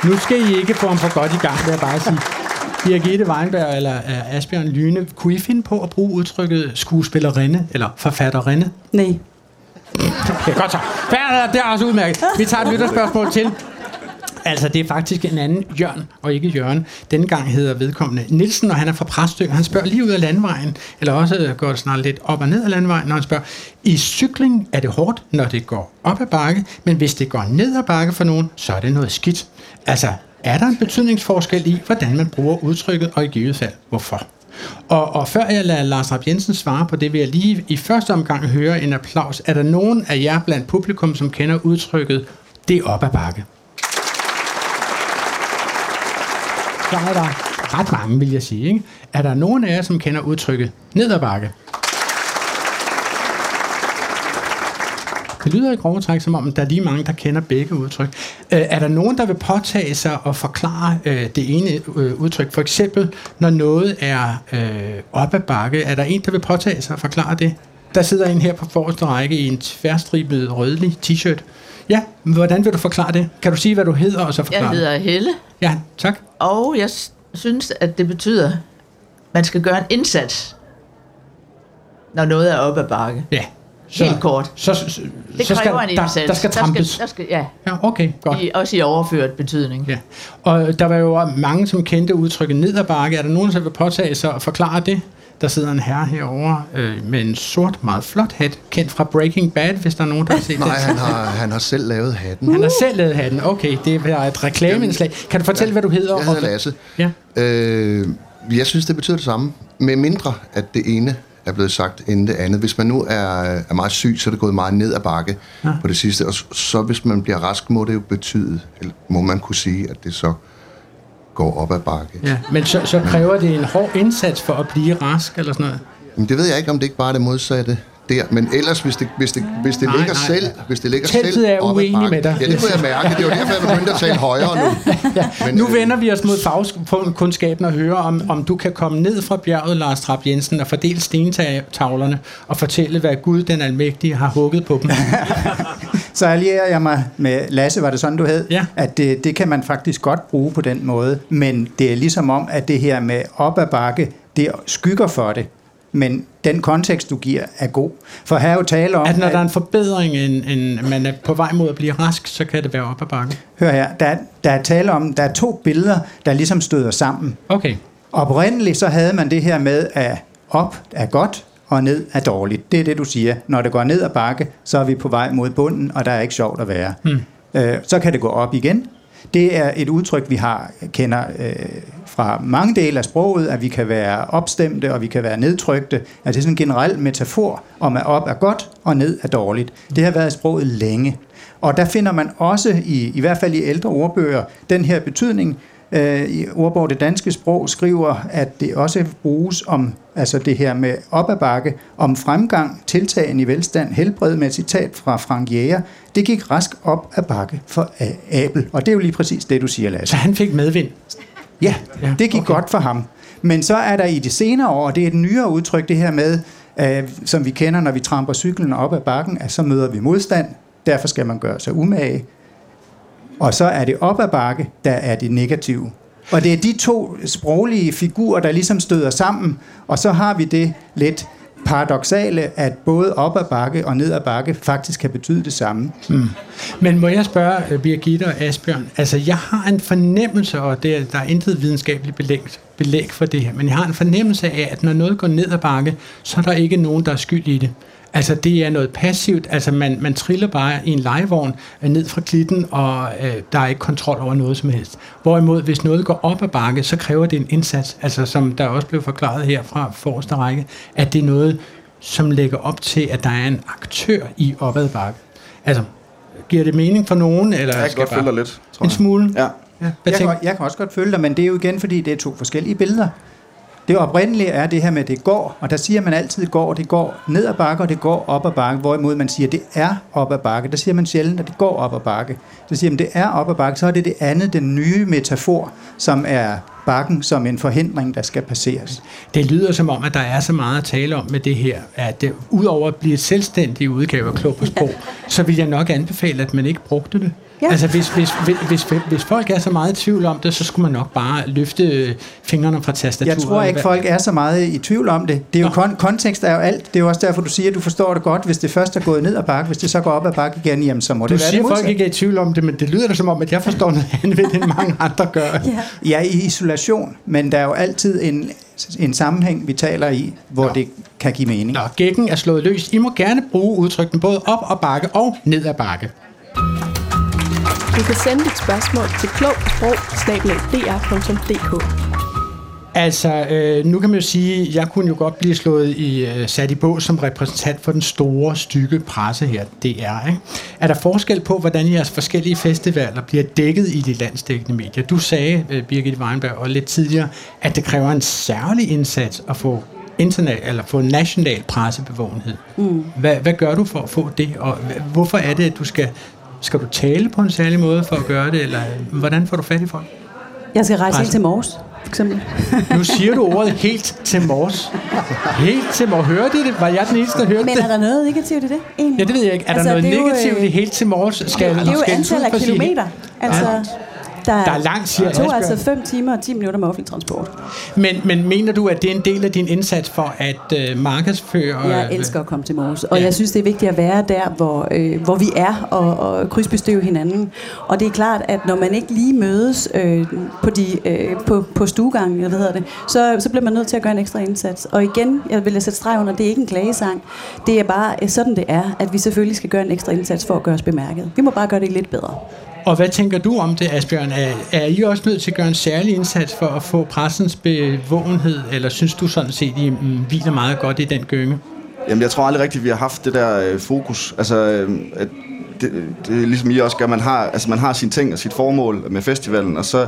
Nu skal I ikke få ham for godt i gang, vil jeg bare sige. Birgitte Weinberg eller uh, Asbjørn Lyne, kunne I finde på at bruge udtrykket skuespillerinde eller forfatterinde? Nej. Okay, godt så. Færdig, det er også udmærket. Vi tager et lytterspørgsmål til. Altså, det er faktisk en anden Jørgen, og ikke Jørgen. Denne gang hedder vedkommende Nielsen, og han er fra Præstø. Han spørger lige ud af landvejen, eller også øh, går det snart lidt op og ned af landvejen, når han spørger, i cykling er det hårdt, når det går op ad bakke, men hvis det går ned ad bakke for nogen, så er det noget skidt. Altså, er der en betydningsforskel i, hvordan man bruger udtrykket, og i givet fald, hvorfor? Og, og før jeg lader Lars Rapp Jensen svare på det, vil jeg lige i første omgang høre en applaus. Er der nogen af jer blandt publikum, som kender udtrykket, det er op ad bakke? Så er der ret mange, vil jeg sige. Ikke? Er der nogen af jer, som kender udtrykket ned ad bakke? Det lyder i grove træk, som om der er lige mange, der kender begge udtryk. Øh, er der nogen, der vil påtage sig og forklare øh, det ene øh, udtryk? For eksempel, når noget er øh, op ad bakke, er der en, der vil påtage sig og forklare det? Der sidder en her på forreste række i en tværstribet rødlig t-shirt. Ja, hvordan vil du forklare det? Kan du sige, hvad du hedder, og så forklare Jeg hedder Helle. Ja, tak. Og jeg synes, at det betyder, at man skal gøre en indsats, når noget er op ad bakke. Ja. Helt kort. Så, så, Det så skal, en der, indsats. der skal trampes. Der skal, der skal, ja, Ja, okay, godt. I, også i overført betydning. Ja. Og der var jo mange, som kendte udtrykket ned ad bakke. Er der nogen, der vil påtage sig og forklare det? Der sidder en herre herovre øh, med en sort, meget flot hat, kendt fra Breaking Bad, hvis der er nogen, der har set Nej, det. han har, han har selv lavet hatten. Han har selv lavet hatten. Okay, det er et reklameindslag. Kan du fortælle, hvad du hedder? Jeg hedder Lasse. Ja. Øh, jeg synes, det betyder det samme. Med mindre, at det ene er blevet sagt inden det andet. Hvis man nu er, er meget syg, så er det gået meget ned ad bakke Ja. på det sidste. Og så hvis man bliver rask, må det jo betyde, eller må man kunne sige, at det så går op ad bakke. Ja, men så, så kræver det en hård indsats for at blive rask, eller sådan noget? Men det ved jeg ikke, om det ikke bare er det modsatte der. Men ellers, hvis det, hvis det, hvis det Nej, ligger nej. selv... Hvis det ligger Teltet selv er op uenig med dig. Ja, det kunne jeg mærke. Det var derfor, jeg begyndte at tale højere nu. ja. Men, nu øh, vender vi os mod fagkundskaben og hører, om, om du kan komme ned fra bjerget, Lars Trapp Jensen, og fordele stentavlerne og fortælle, hvad Gud den almægtige har hugget på dem. Så allierer jeg mig med Lasse, var det sådan, du hed? Ja. At det, det kan man faktisk godt bruge på den måde, men det er ligesom om, at det her med op ad bakke, det skygger for det. Men den kontekst, du giver, er god. For her er jo tale om... At når der er en forbedring, en, en, man er på vej mod at blive rask, så kan det være op ad bakke. Hør her, der, er- der er tale om, der er to billeder, der ligesom støder sammen. Okay. Oprindeligt så havde man det her med, at op er godt, og ned er dårligt. Det er det, du siger. Når det går ned ad bakke, så er vi på vej mod bunden, og der er ikke sjovt at være. Hmm. Øh, så kan det gå op igen. Det er et udtryk, vi har kender øh, fra mange dele af sproget, at vi kan være opstemte og vi kan være nedtrykte. Altså det er sådan en generel metafor om, at op er godt og ned er dårligt. Det har været i sproget længe. Og der finder man også, i, i hvert fald i ældre ordbøger, den her betydning. Øh, I ordbog Det Danske Sprog skriver, at det også bruges om altså det her med op ad bakke, om fremgang, tiltagen i velstand, helbred med et citat fra Frank Jæger. Det gik rask op ad bakke for Abel. Og det er jo lige præcis det, du siger, Lasse. Så han fik medvind? Ja, det gik okay. godt for ham. Men så er der i de senere år, og det er et nyere udtryk, det her med, øh, som vi kender, når vi tramper cyklen op ad bakken, at så møder vi modstand, derfor skal man gøre sig umage. Og så er det op ad bakke, der er det negative. Og det er de to sproglige figurer, der ligesom støder sammen, og så har vi det lidt paradoxale, at både op ad bakke og ned ad bakke faktisk kan betyde det samme. Mm. Men må jeg spørge øh, Birgitte og Asbjørn, altså jeg har en fornemmelse, og det er, der er intet videnskabeligt belæg, belæg for det her, men jeg har en fornemmelse af, at når noget går ned ad bakke, så er der ikke nogen, der er skyld i det. Altså det er noget passivt, altså man, man triller bare i en legevogn øh, ned fra klitten, og øh, der er ikke kontrol over noget som helst. Hvorimod hvis noget går op ad bakke, så kræver det en indsats, altså som der også blev forklaret her fra forreste række, at det er noget, som lægger op til, at der er en aktør i opad bakke. Altså, giver det mening for nogen? Eller Jeg kan skal godt følge dig lidt, tror En jeg. smule? Ja. ja. Jeg kan, jeg kan også godt følge dig, men det er jo igen, fordi det er to forskellige billeder. Det oprindelige er det her med, at det går, og der siger man altid går, det går ned ad bakke, og det går op ad bakke, hvorimod man siger, at det er op ad bakke. Der siger man sjældent, at det går op ad bakke. Så siger man, at det er op ad bakke, så er det det andet, den nye metafor, som er bakken som en forhindring, der skal passeres. Det lyder som om, at der er så meget at tale om med det her, at det, udover at blive et selvstændig udgave af Klog på Sprog, så vil jeg nok anbefale, at man ikke brugte det. Ja. Altså hvis, hvis, hvis, hvis, hvis folk er så meget i tvivl om det, så skulle man nok bare løfte fingrene fra tastaturet. Jeg tror ikke, folk er så meget i tvivl om det. det er jo kon- kontekst er jo alt. Det er jo også derfor, du siger, at du forstår det godt, hvis det først er gået ned ad bakke. Hvis det så går op ad bakke igen, jamen, så må Du det være siger, det at folk ikke er i tvivl om det, men det lyder da som om, at jeg forstår noget andet end mange andre gør. Ja. i isolation, men der er jo altid en, en sammenhæng, vi taler i, hvor det kan give mening. Nå, gækken er slået løs. I må gerne bruge udtrykken både op og bakke og ned ad bakke. Du kan sende dit spørgsmål til klog på sprog Altså, øh, nu kan man jo sige, at jeg kunne jo godt blive slået i, øh, sat i bås som repræsentant for den store, stykke presse her, det er. Ikke? Er der forskel på, hvordan jeres forskellige festivaler bliver dækket i de landsdækkende medier? Du sagde, øh, Birgit Weinberg, og lidt tidligere, at det kræver en særlig indsats at få internet, eller få national pressebevågenhed. Mm. Hvad, hvad gør du for at få det, og hvorfor er det, at du skal, skal du tale på en særlig måde for at gøre det, eller hvordan får du fat i folk? Jeg skal rejse ind til Mors, for eksempel. Nu siger du ordet helt til mors. Helt til mors. Hørte det? Var jeg den eneste, der hørte Men det? er der noget negativt i det? Egentlig? Ja, det ved jeg ikke. Er Altså, der noget negativt øh, i helt til mors? Skal det er jo ud antal af kilometer. Altså, der, Der er langt, siger Det tog altså 5 timer og 10 minutter med offentlig transport. Men, men mener du, at det er en del af din indsats for at øh, markedsføre... Jeg elsker at komme til Mors, og jeg synes, det er vigtigt at være der, hvor, øh, hvor vi er, og, og krydsbestøve hinanden. Og det er klart, at når man ikke lige mødes øh, på, de, øh, på, på stuegangen, eller hvad hedder det, så, så bliver man nødt til at gøre en ekstra indsats. Og igen, jeg vil sætte streg under, det er ikke en klagesang. Det er bare øh, sådan, det er, at vi selvfølgelig skal gøre en ekstra indsats for at gøre os bemærket. Vi må bare gøre det lidt bedre. Og hvad tænker du om det, Asbjørn? Er, er I også nødt til at gøre en særlig indsats for at få pressens bevågenhed, eller synes du sådan set, I mm, hviler meget godt i den gynge? Jamen, jeg tror aldrig rigtigt, vi har haft det der øh, fokus. Altså, øh, at det, det er ligesom I også gør, man har, altså, man har sine ting og sit formål med festivalen, og så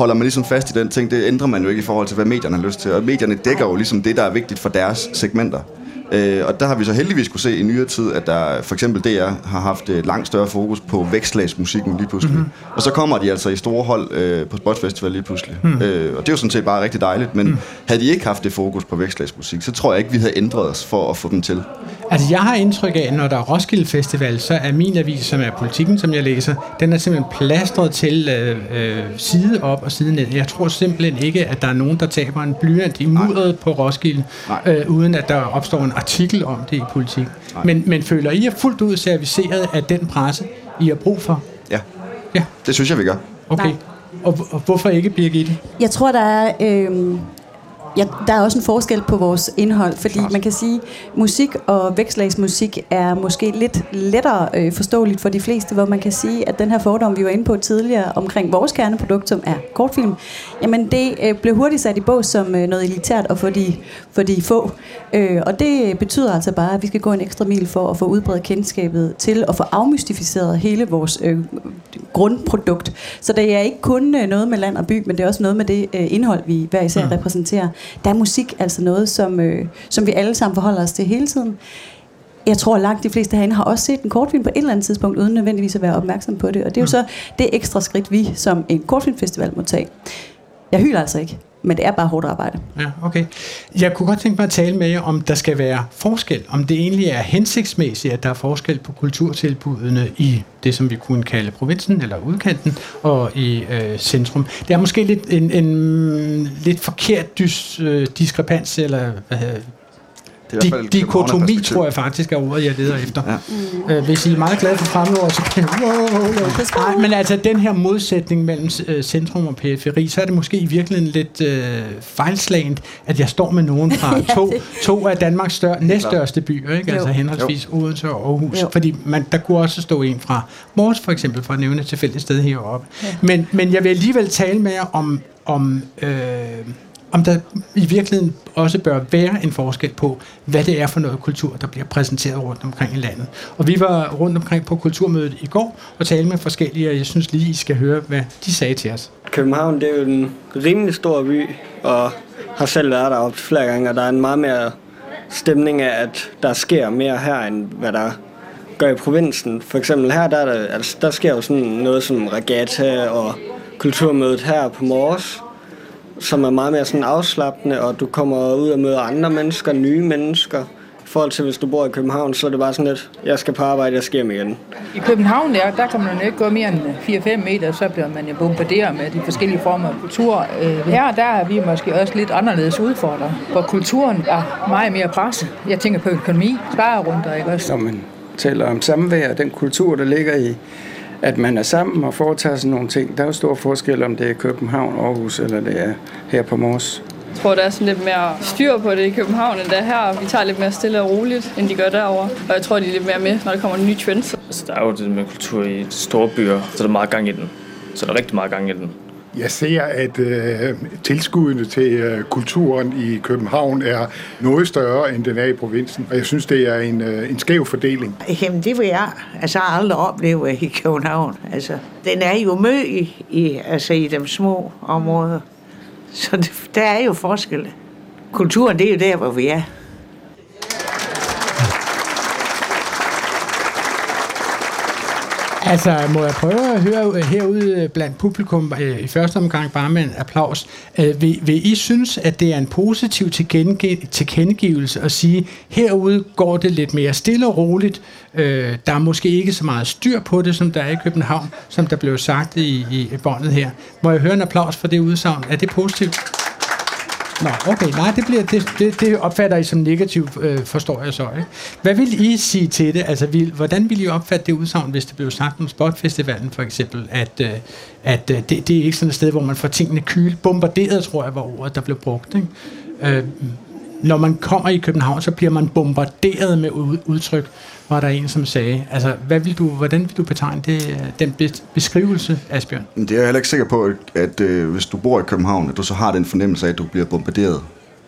holder man ligesom fast i den ting. Det ændrer man jo ikke i forhold til, hvad medierne har lyst til. Og medierne dækker jo ligesom det, der er vigtigt for deres segmenter. Øh, og der har vi så heldigvis kunne se i nyere tid, at der for eksempel DR har haft et langt større fokus på vækstlagsmusikken lige pludselig. Mhm. Mm-hmm. Og så kommer de altså i store hold øh, på Spotfestival lige pludselig. Mm. Øh, og det er jo sådan set bare rigtig dejligt, men mm. havde de ikke haft det fokus på vækstlagsmusik, så tror jeg ikke, vi havde ændret os for at få dem til. Altså, jeg har indtryk af, at når der er Roskilde Festival, så er min avis, som er politikken, som jeg læser, den er simpelthen plastret til øh, øh, side op og side ned. Jeg tror simpelthen ikke, at der er nogen, der taber en blyant i mudderet på Roskilde, øh, uden at der opstår en artikel om det i politik. Men, men føler I er fuldt ud serviceret af den presse, I har brug for? Ja. Ja. Det synes jeg, vi gør. Okay. Nej. Og, og hvorfor ikke, Birgitte? Jeg tror, der er... Øh, Ja, der er også en forskel på vores indhold, fordi man kan sige, musik og vækslagsmusik er måske lidt lettere øh, forståeligt for de fleste, hvor man kan sige, at den her fordom, vi var inde på tidligere omkring vores kerneprodukt, som er kortfilm, jamen det øh, blev hurtigt sat i bås som øh, noget elitært og for de, for de få. Øh, og det betyder altså bare, at vi skal gå en ekstra mil for at få udbredt kendskabet til og få afmystificeret hele vores øh, grundprodukt. Så det er ikke kun øh, noget med land og by, men det er også noget med det øh, indhold, vi hver især mm. repræsenterer. Der er musik altså noget, som, øh, som vi alle sammen forholder os til hele tiden. Jeg tror, at langt de fleste herinde har også set en kortfilm på et eller andet tidspunkt, uden nødvendigvis at være opmærksom på det. Og det er jo så det ekstra skridt, vi som en kortfilmfestival må tage. Jeg hyler altså ikke, men det er bare hårdt arbejde. Ja, okay. Jeg kunne godt tænke mig at tale med jer, om der skal være forskel. Om det egentlig er hensigtsmæssigt, at der er forskel på kulturtilbudene i det, som vi kunne kalde provinsen eller udkanten, og i øh, centrum. Det er måske lidt en, en mm, lidt forkert dys, øh, diskrepans, eller hvad hedder det er Di- dikotomi, tror jeg faktisk er ordet, jeg leder efter. Ja. Øh, hvis I er meget glade for fremmedord, så kan wow, Nej, men altså den her modsætning mellem øh, centrum og periferi, så er det måske i virkeligheden lidt øh, fejlslagent, at jeg står med nogen fra Ja, to, to af Danmarks stør, næststørste byer, ikke? Jo. altså henholdsvis Odense og Aarhus. Jo. Fordi man, der kunne også stå en fra Mors, for eksempel, for at nævne et tilfældigt sted heroppe. Ja. Men, men jeg vil alligevel tale med jer om, om øh, om der i virkeligheden også bør være en forskel på, hvad det er for noget kultur, der bliver præsenteret rundt omkring i landet. Og vi var rundt omkring på kulturmødet i går og talte med forskellige, og jeg synes lige, I skal høre, hvad de sagde til os. København det er jo en rimelig stor by, og har selv været der op flere gange, og der er en meget mere stemning af, at der sker mere her, end hvad der gør i provinsen. For eksempel her, der, er der, altså, der sker jo sådan noget som regatta og kulturmødet her på Mors, som er meget mere sådan afslappende, og du kommer ud og møder andre mennesker, nye mennesker. I forhold til, hvis du bor i København, så er det bare sådan lidt, jeg skal på arbejde, jeg skal hjem igen. I København der, der kan man jo ikke gå mere end 4-5 meter, så bliver man jo bombarderet med de forskellige former af kultur. Øh, Her der er vi måske også lidt anderledes udfordret, hvor kulturen er meget mere presset. Jeg tænker på økonomi, sparerunder, ikke også? Når man taler om samvær, den kultur, der ligger i, at man er sammen og foretager sådan nogle ting. Der er jo stor forskel, om det er København, Aarhus eller det er her på Mors. Jeg tror, der er sådan lidt mere styr på det i København, end der er her. Vi tager lidt mere stille og roligt, end de gør derovre. Og jeg tror, de er lidt mere med, når der kommer nye trends. Altså, der er jo det med kultur i store byer, så der er meget gang i den. Så der er rigtig meget gang i den. Jeg ser, at øh, tilskuddene til øh, kulturen i København er noget større, end den er i provinsen. Og jeg synes, det er en, øh, en skæv fordeling. Jamen, det vil jeg altså aldrig opleve i København. Altså, den er jo mø i, i, altså, i de små områder. Så det, der er jo forskel. Kulturen, det er jo der, hvor vi er. Altså, må jeg prøve at høre herude blandt publikum øh, i første omgang bare med en applaus. Øh, vil, vil I synes, at det er en positiv tilkendegivelse at sige, herude går det lidt mere stille og roligt. Øh, der er måske ikke så meget styr på det, som der er i København, som der blev sagt i, i båndet her. Må jeg høre en applaus for det udsagn? Er det positivt? Nå, okay, nej, det, bliver, det, det, det opfatter I som negativt, øh, forstår jeg så. Ikke? Hvad vil I sige til det? Altså, vil, hvordan vil I opfatte det udsagn, hvis det blev sagt om Spotfestivalen for eksempel, at, øh, at øh, det, det er ikke sådan et sted, hvor man får tingene kyl, bombarderet, tror jeg var ordet, der blev brugt. Ikke? Øh, når man kommer i København, så bliver man bombarderet med udtryk, var der en, som sagde. Altså, hvad vil du, hvordan vil du betegne det, øh, den bes- beskrivelse, Asbjørn? Men det er jeg heller ikke sikker på, at, at øh, hvis du bor i København, at du så har den fornemmelse af, at du bliver bombarderet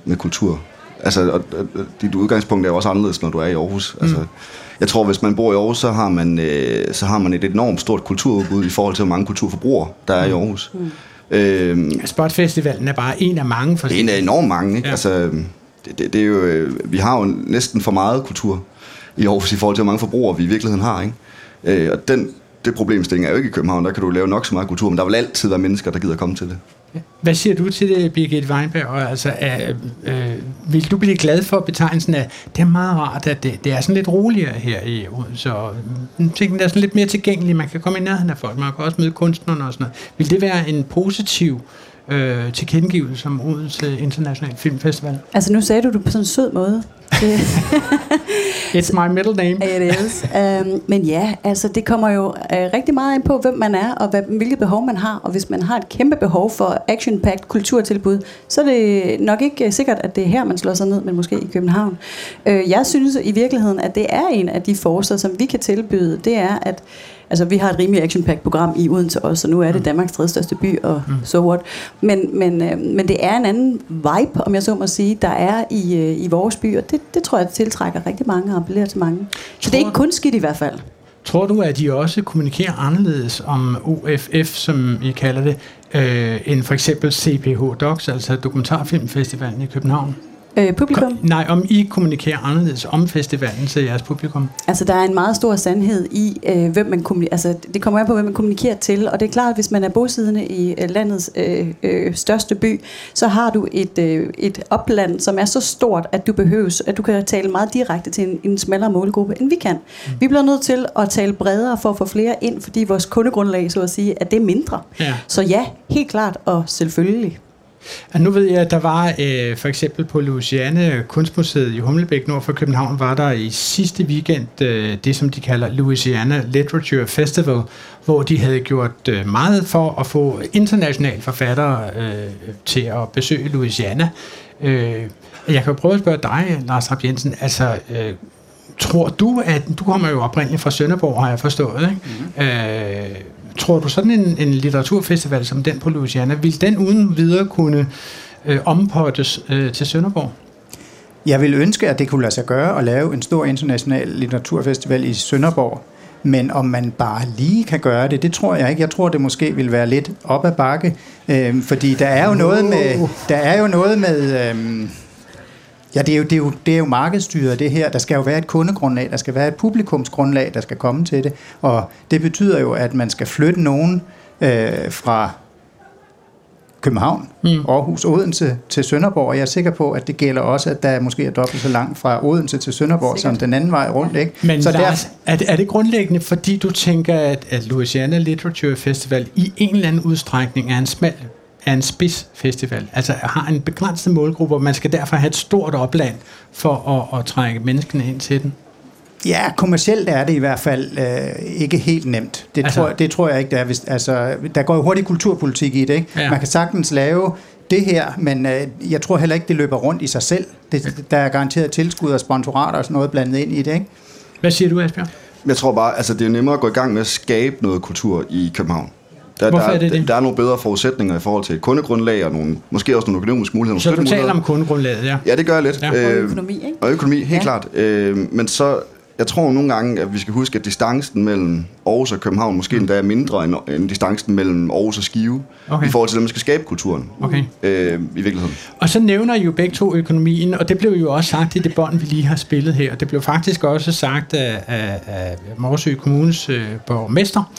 med kultur. Altså, og, og, dit udgangspunkt er jo også anderledes, når du er i Aarhus. Altså, jeg tror, hvis man bor i Aarhus, så har man, øh, så har man et enormt stort kulturudbud i forhold til, hvor mange kulturforbrugere der er i Aarhus. Mm. Øhm, Spotfestivalen er bare en af mange det er en af enormt mange, ikke? Ja. Ja. Altså, det, det, det er jo, øh, vi har jo næsten for meget kultur i Aarhus i forhold til, hvor mange forbrugere vi i virkeligheden har, ikke? Øh, og den, det problemstilling er jo ikke i København. Der kan du lave nok så meget kultur, men der vil altid være mennesker, der gider komme til det. Hvad siger du til det, Birgit Weinberg? Og altså, er, øh, vil du blive glad for betegnelsen af, det er meget rart, at det, det er sådan lidt roligere her i Odense, og mm, tingene er sådan lidt mere tilgængelige, man kan komme i nærheden af folk, man kan også møde kunstnerne og sådan noget. Vil det være en positiv øh, tilkendegivelse som Odense International Filmfestival? Altså nu sagde du det på sådan en sød måde. It's my middle name. It is. Um, men ja, altså det kommer jo uh, rigtig meget ind på, hvem man er, og hvad, hvilke behov man har. Og hvis man har et kæmpe behov for action-packed kulturtilbud, så er det nok ikke uh, sikkert, at det er her, man slår sig ned, men måske i København. Uh, jeg synes i virkeligheden, at det er en af de forser, som vi kan tilbyde, det er, at Altså, vi har et rimelig action program i Odense også, og nu er det Danmarks tredje største by, og mm. so what. Men, men, øh, men det er en anden vibe, om jeg så må sige, der er i, øh, i vores by, og det, det tror jeg tiltrækker rigtig mange og appellerer til mange. Så det er ikke kun skidt i hvert fald. Tror du, at de også kommunikerer anderledes om OFF, som I kalder det, øh, end for eksempel CPH Docs, altså Dokumentarfilmfestivalen i København? Øh, publikum? Kom, nej, om I kommunikerer anderledes om festivalen til jeres publikum. Altså, der er en meget stor sandhed i, øh, hvem man kommunikerer. Altså, det kommer an på, hvem man kommunikerer til. Og det er klart, at hvis man er bosiddende i øh, landets øh, øh, største by, så har du et, øh, et opland, som er så stort, at du behøves, at du kan tale meget direkte til en, en smallere målgruppe, end vi kan. Mm. Vi bliver nødt til at tale bredere for at få flere ind, fordi vores kundegrundlag, så at sige, at det er mindre. Ja. Så ja, helt klart og selvfølgelig. Og nu ved jeg, at der var øh, for eksempel på Louisiana Kunstmuseet i Humlebæk nord for København, var der i sidste weekend øh, det, som de kalder Louisiana Literature Festival, hvor de havde gjort øh, meget for at få internationale forfattere øh, til at besøge Louisiana. Øh, jeg kan prøve at spørge dig, Lars Rapp Jensen, altså... Øh, Tror du, at du kommer jo oprindeligt fra Sønderborg, har jeg forstået, ikke? Mm-hmm. Øh, tror du sådan en, en litteraturfestival som den på Louisiana, vil den uden videre kunne øh, ompottes øh, til Sønderborg? Jeg vil ønske, at det kunne lade sig gøre at lave en stor international litteraturfestival i Sønderborg. Men om man bare lige kan gøre det, det tror jeg ikke. Jeg tror, det måske vil være lidt op ad bakke. Øh, fordi der er jo noget med... Der er jo noget med øh, Ja, det er, jo, det, er jo, det er jo markedsstyret, det her. Der skal jo være et kundegrundlag, der skal være et publikumsgrundlag, der skal komme til det. Og det betyder jo, at man skal flytte nogen øh, fra København, mm. Aarhus, Odense til Sønderborg, og jeg er sikker på, at det gælder også, at der måske er dobbelt så langt fra Odense til Sønderborg, Sikkert. som den anden vej rundt. Ikke? Men så Lars, der... er, det, er det grundlæggende, fordi du tænker, at, at Louisiana Literature Festival i en eller anden udstrækning er en smal er en spidsfestival, altså har en begrænset målgruppe, og man skal derfor have et stort opland for at, at trække menneskene ind til den. Ja, kommercielt er det i hvert fald øh, ikke helt nemt. Det, altså, tror, det tror jeg ikke, det er. Hvis, altså, der går jo hurtigt kulturpolitik i det. Ikke? Ja. Man kan sagtens lave det her, men øh, jeg tror heller ikke, det løber rundt i sig selv. Det, der er garanteret tilskud og sponsorater og sådan noget blandet ind i det. Ikke? Hvad siger du, Asbjørn? Jeg tror bare, altså det er nemmere at gå i gang med at skabe noget kultur i København. Der, Hvorfor der, er det det? der er nogle bedre forudsætninger i forhold til et kundegrundlag, og nogle, måske også nogle økonomiske muligheder. Så nogle du taler om kundegrundlaget, ja? Ja, det gør jeg lidt. Ja. Og økonomi, ikke? Og økonomi, helt Ja. klart. Øh, men så, jeg tror nogle gange, at vi skal huske, at distancen mellem Aarhus og København måske endda er mindre end, end distancen mellem Aarhus og Skive, Okay. i forhold til, at man skal skabe kulturen Okay. øh, i virkeligheden. Og så nævner I jo begge to økonomien, og det blev jo også sagt i det bånd, vi lige har spillet her. Det blev faktisk også sagt af, af, af Morsø Kommunes øh, borgmester,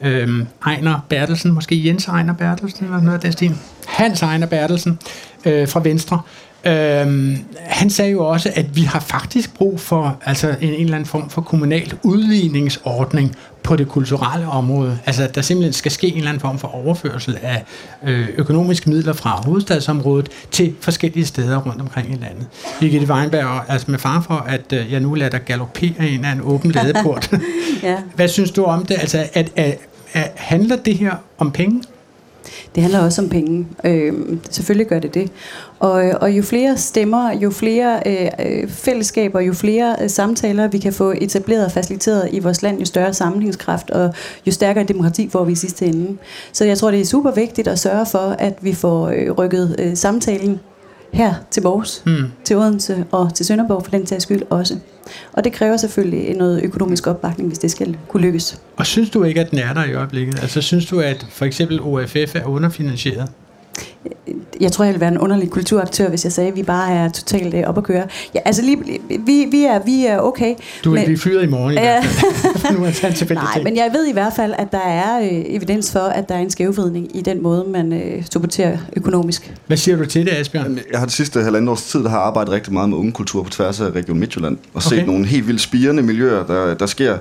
øhm, Ejner Bertelsen, måske Jens Ejner Bertelsen, eller noget af den stil. Hans Ejner Bertelsen øh, fra Venstre. Øhm, han sagde jo også, at vi har faktisk brug for altså en, en eller anden form for kommunal udligningsordning på det kulturelle område. Altså at der simpelthen skal ske en eller anden form for overførsel af øh, økonomiske midler fra hovedstadsområdet til forskellige steder rundt omkring i landet. Birgitte Weinberg, altså med far for, at øh, jeg nu lader dig galoppere ind af en åben ladeport. ja. Hvad synes du om det? Altså, at, at, at, handler det her om penge? Det handler også om penge. Øh, selvfølgelig gør det det. Og, øh, og jo flere stemmer, jo flere øh, øh, fællesskaber, jo flere øh, samtaler, vi kan få etableret og faciliteret i vores land, jo større sammenhængskraft og jo stærkere demokrati får vi i sidste ende. Så jeg tror, det er super vigtigt at sørge for, at vi får øh, rykket øh, samtalen her til Vores, Hmm. til Odense og til Sønderborg for den tages skyld også. Og det kræver selvfølgelig noget økonomisk opbakning, hvis det skal kunne lykkes. Og synes du ikke, at den er der i øjeblikket? Altså synes du, at for eksempel OFF er underfinansieret? Jeg tror, jeg ville være en underlig kulturaktør, hvis jeg sagde, at vi bare er totalt øh, op at køre. Ja, altså, lige, vi, vi, er, vi er okay. Du vil blive fyret i morgen i Ja. hvert fald. nu er det Nej, ting. men jeg ved i hvert fald, at der er øh, evidens for, at der er en skævvridning i den måde, man øh, supporterer økonomisk. Hvad siger du til det, Asbjørn? Jeg har det sidste halvandet års tid, der har arbejdet rigtig meget med unge kultur på tværs af Region Midtjylland, og set Okay. nogle helt vildt spirende miljøer, der, der sker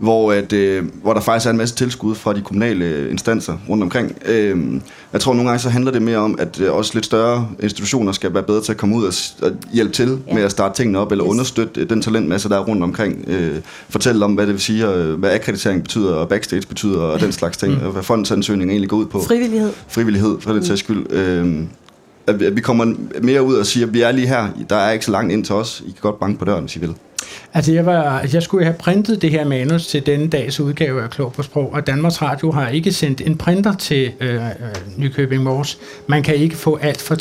hvor, at, øh, hvor der faktisk er en masse tilskud fra de kommunale instanser rundt omkring. Øh, jeg tror nogle gange så handler det mere om, at øh, også lidt større institutioner skal være bedre til at komme ud og, og hjælpe til ja. med at starte tingene op, eller yes. understøtte øh, den talentmasse, der er rundt omkring. Øh, fortælle om, hvad det vil sige, og, øh, hvad akkreditering betyder, og backstage betyder, og den slags ting, mm. og hvad fondsansøgningen egentlig går ud på. Frivillighed. Frivillighed, for den sags skyld. Øh, at vi kommer mere ud og siger, at vi er lige her, der er ikke så langt ind til os, I kan godt banke på døren, hvis I vil. Altså, jeg, var, altså, jeg skulle have printet det her manus til denne dags udgave af Klog på Sprog, og Danmarks Radio har ikke sendt en printer til øh, øh Nykøbing Mors. Man kan ikke få alt for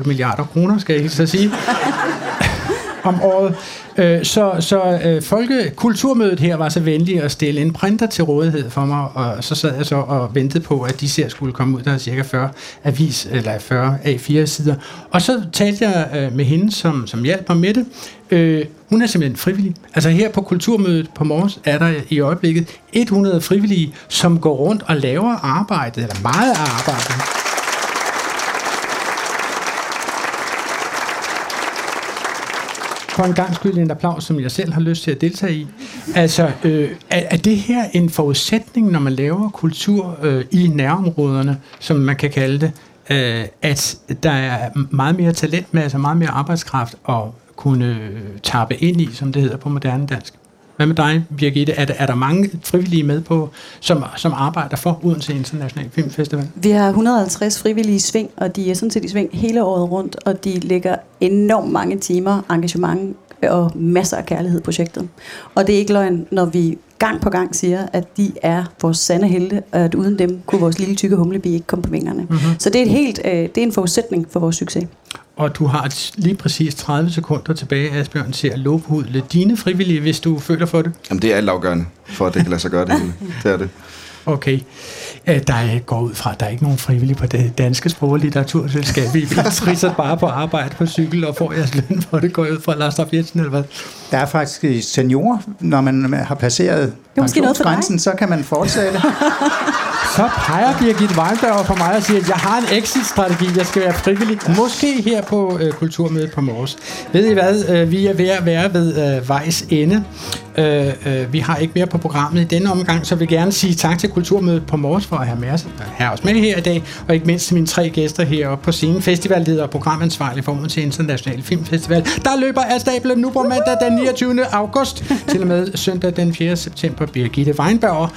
3,8 milliarder kroner, skal jeg helt så sige, om året. Øh, så så øh, Folkekulturmødet her var så venlig at stille en printer til rådighed for mig, og så sad jeg så og ventede på, at de ser skulle komme ud. Der er cirka 40 avis, eller 40 A4-sider. Og så talte jeg øh, med hende, som, som hjalp mig med det. Øh, hun er simpelthen frivillig. Altså her på Kulturmødet på Mors er der i øjeblikket 100 frivillige, som går rundt og laver arbejdet, eller meget af arbejdet. for en gang skyld en applaus, som jeg selv har lyst til at deltage i. Altså, øh, er, er det her en forudsætning, når man laver kultur øh, i nærområderne, som man kan kalde det, øh, at der er meget mere talentmasse, meget mere arbejdskraft og kunne øh, tappe ind i, som det hedder på moderne dansk? Hvad med dig, Birgitte? Er der, er der mange frivillige med på, som, som arbejder for Odense International Filmfestival? Vi har 150 frivillige i sving, og de er sådan set i sving hele året rundt, og de lægger enormt mange timer, engagement og masser af kærlighed i projektet. Og det er ikke løgn, når vi gang på gang siger, at de er vores sande helte, og at uden dem kunne vores lille tykke humlebi ikke komme på vingerne. Mhm. Mm-hmm. Så det er, et helt, øh, det er en forudsætning for vores succes. Og du har lige præcis 30 sekunder tilbage, Asbjørn, til at lovhudle dine frivillige, hvis du føler for det. Jamen, det er altafgørende, for at det kan lade sig gøre det hele. Det er det. Okay. Øh, Der er, går ud fra, at der er ikke nogen frivillige på det danske sprog- og litteraturselskab. I trisser bare på arbejde på cykel og får jeres løn for det. Går ud fra Lars Raff Jensen, eller hvad? Der er faktisk i seniorer, når man har passeret måske noget for dig. pensionsgrænsen, så kan man fortsætte. Så peger Birgit Weinberg for mig og siger, at jeg har en exit-strategi, jeg skal være frivillig. Måske her på øh, Kulturmødet på Mors. Ved I hvad? Øh, vi er ved at være ved øh, vejs ende. Øh, øh, vi har ikke mere på programmet i denne omgang, så vil jeg gerne sige tak til Kulturmødet på Mors for at have, med os, have os med her i dag, og ikke mindst til mine tre gæster heroppe på scenen. Festivalleder og programansvarlig for til International Filmfestival. Der løber af stablen nu på mandag den 29. august til og med søndag den 4. september Birgitte Weinberg.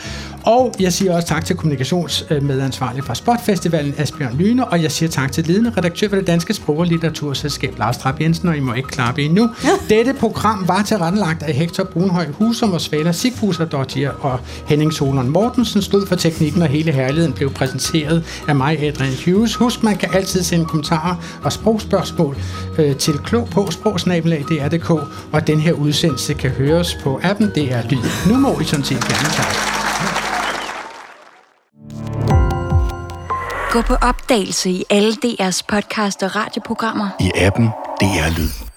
Og jeg siger også tak til kommunikationsmedansvarlig fra Spotfestivalen, Asbjørn Lyne, og jeg siger tak til ledende redaktør for det Danske Sprog- og Litteraturselskab, Lars Trapp Jensen, og I må ikke klappe endnu. Dette program var tilrettelagt af Hector Brunhøj Husum og Svala Sigfuser Dottier og Henning Solon Mortensen stod for teknikken, og hele herligheden blev præsenteret af mig, Adrian Hughes. Husk, man kan altid sende kommentarer og sprogspørgsmål øh, til klog på sprogsnabelag.dr.dk, og den her udsendelse kan høres på appen DR Lyd. Nu må I sådan set gerne tak. Gå på opdagelse i alle DR's podcast og radioprogrammer. I appen DR Lyd.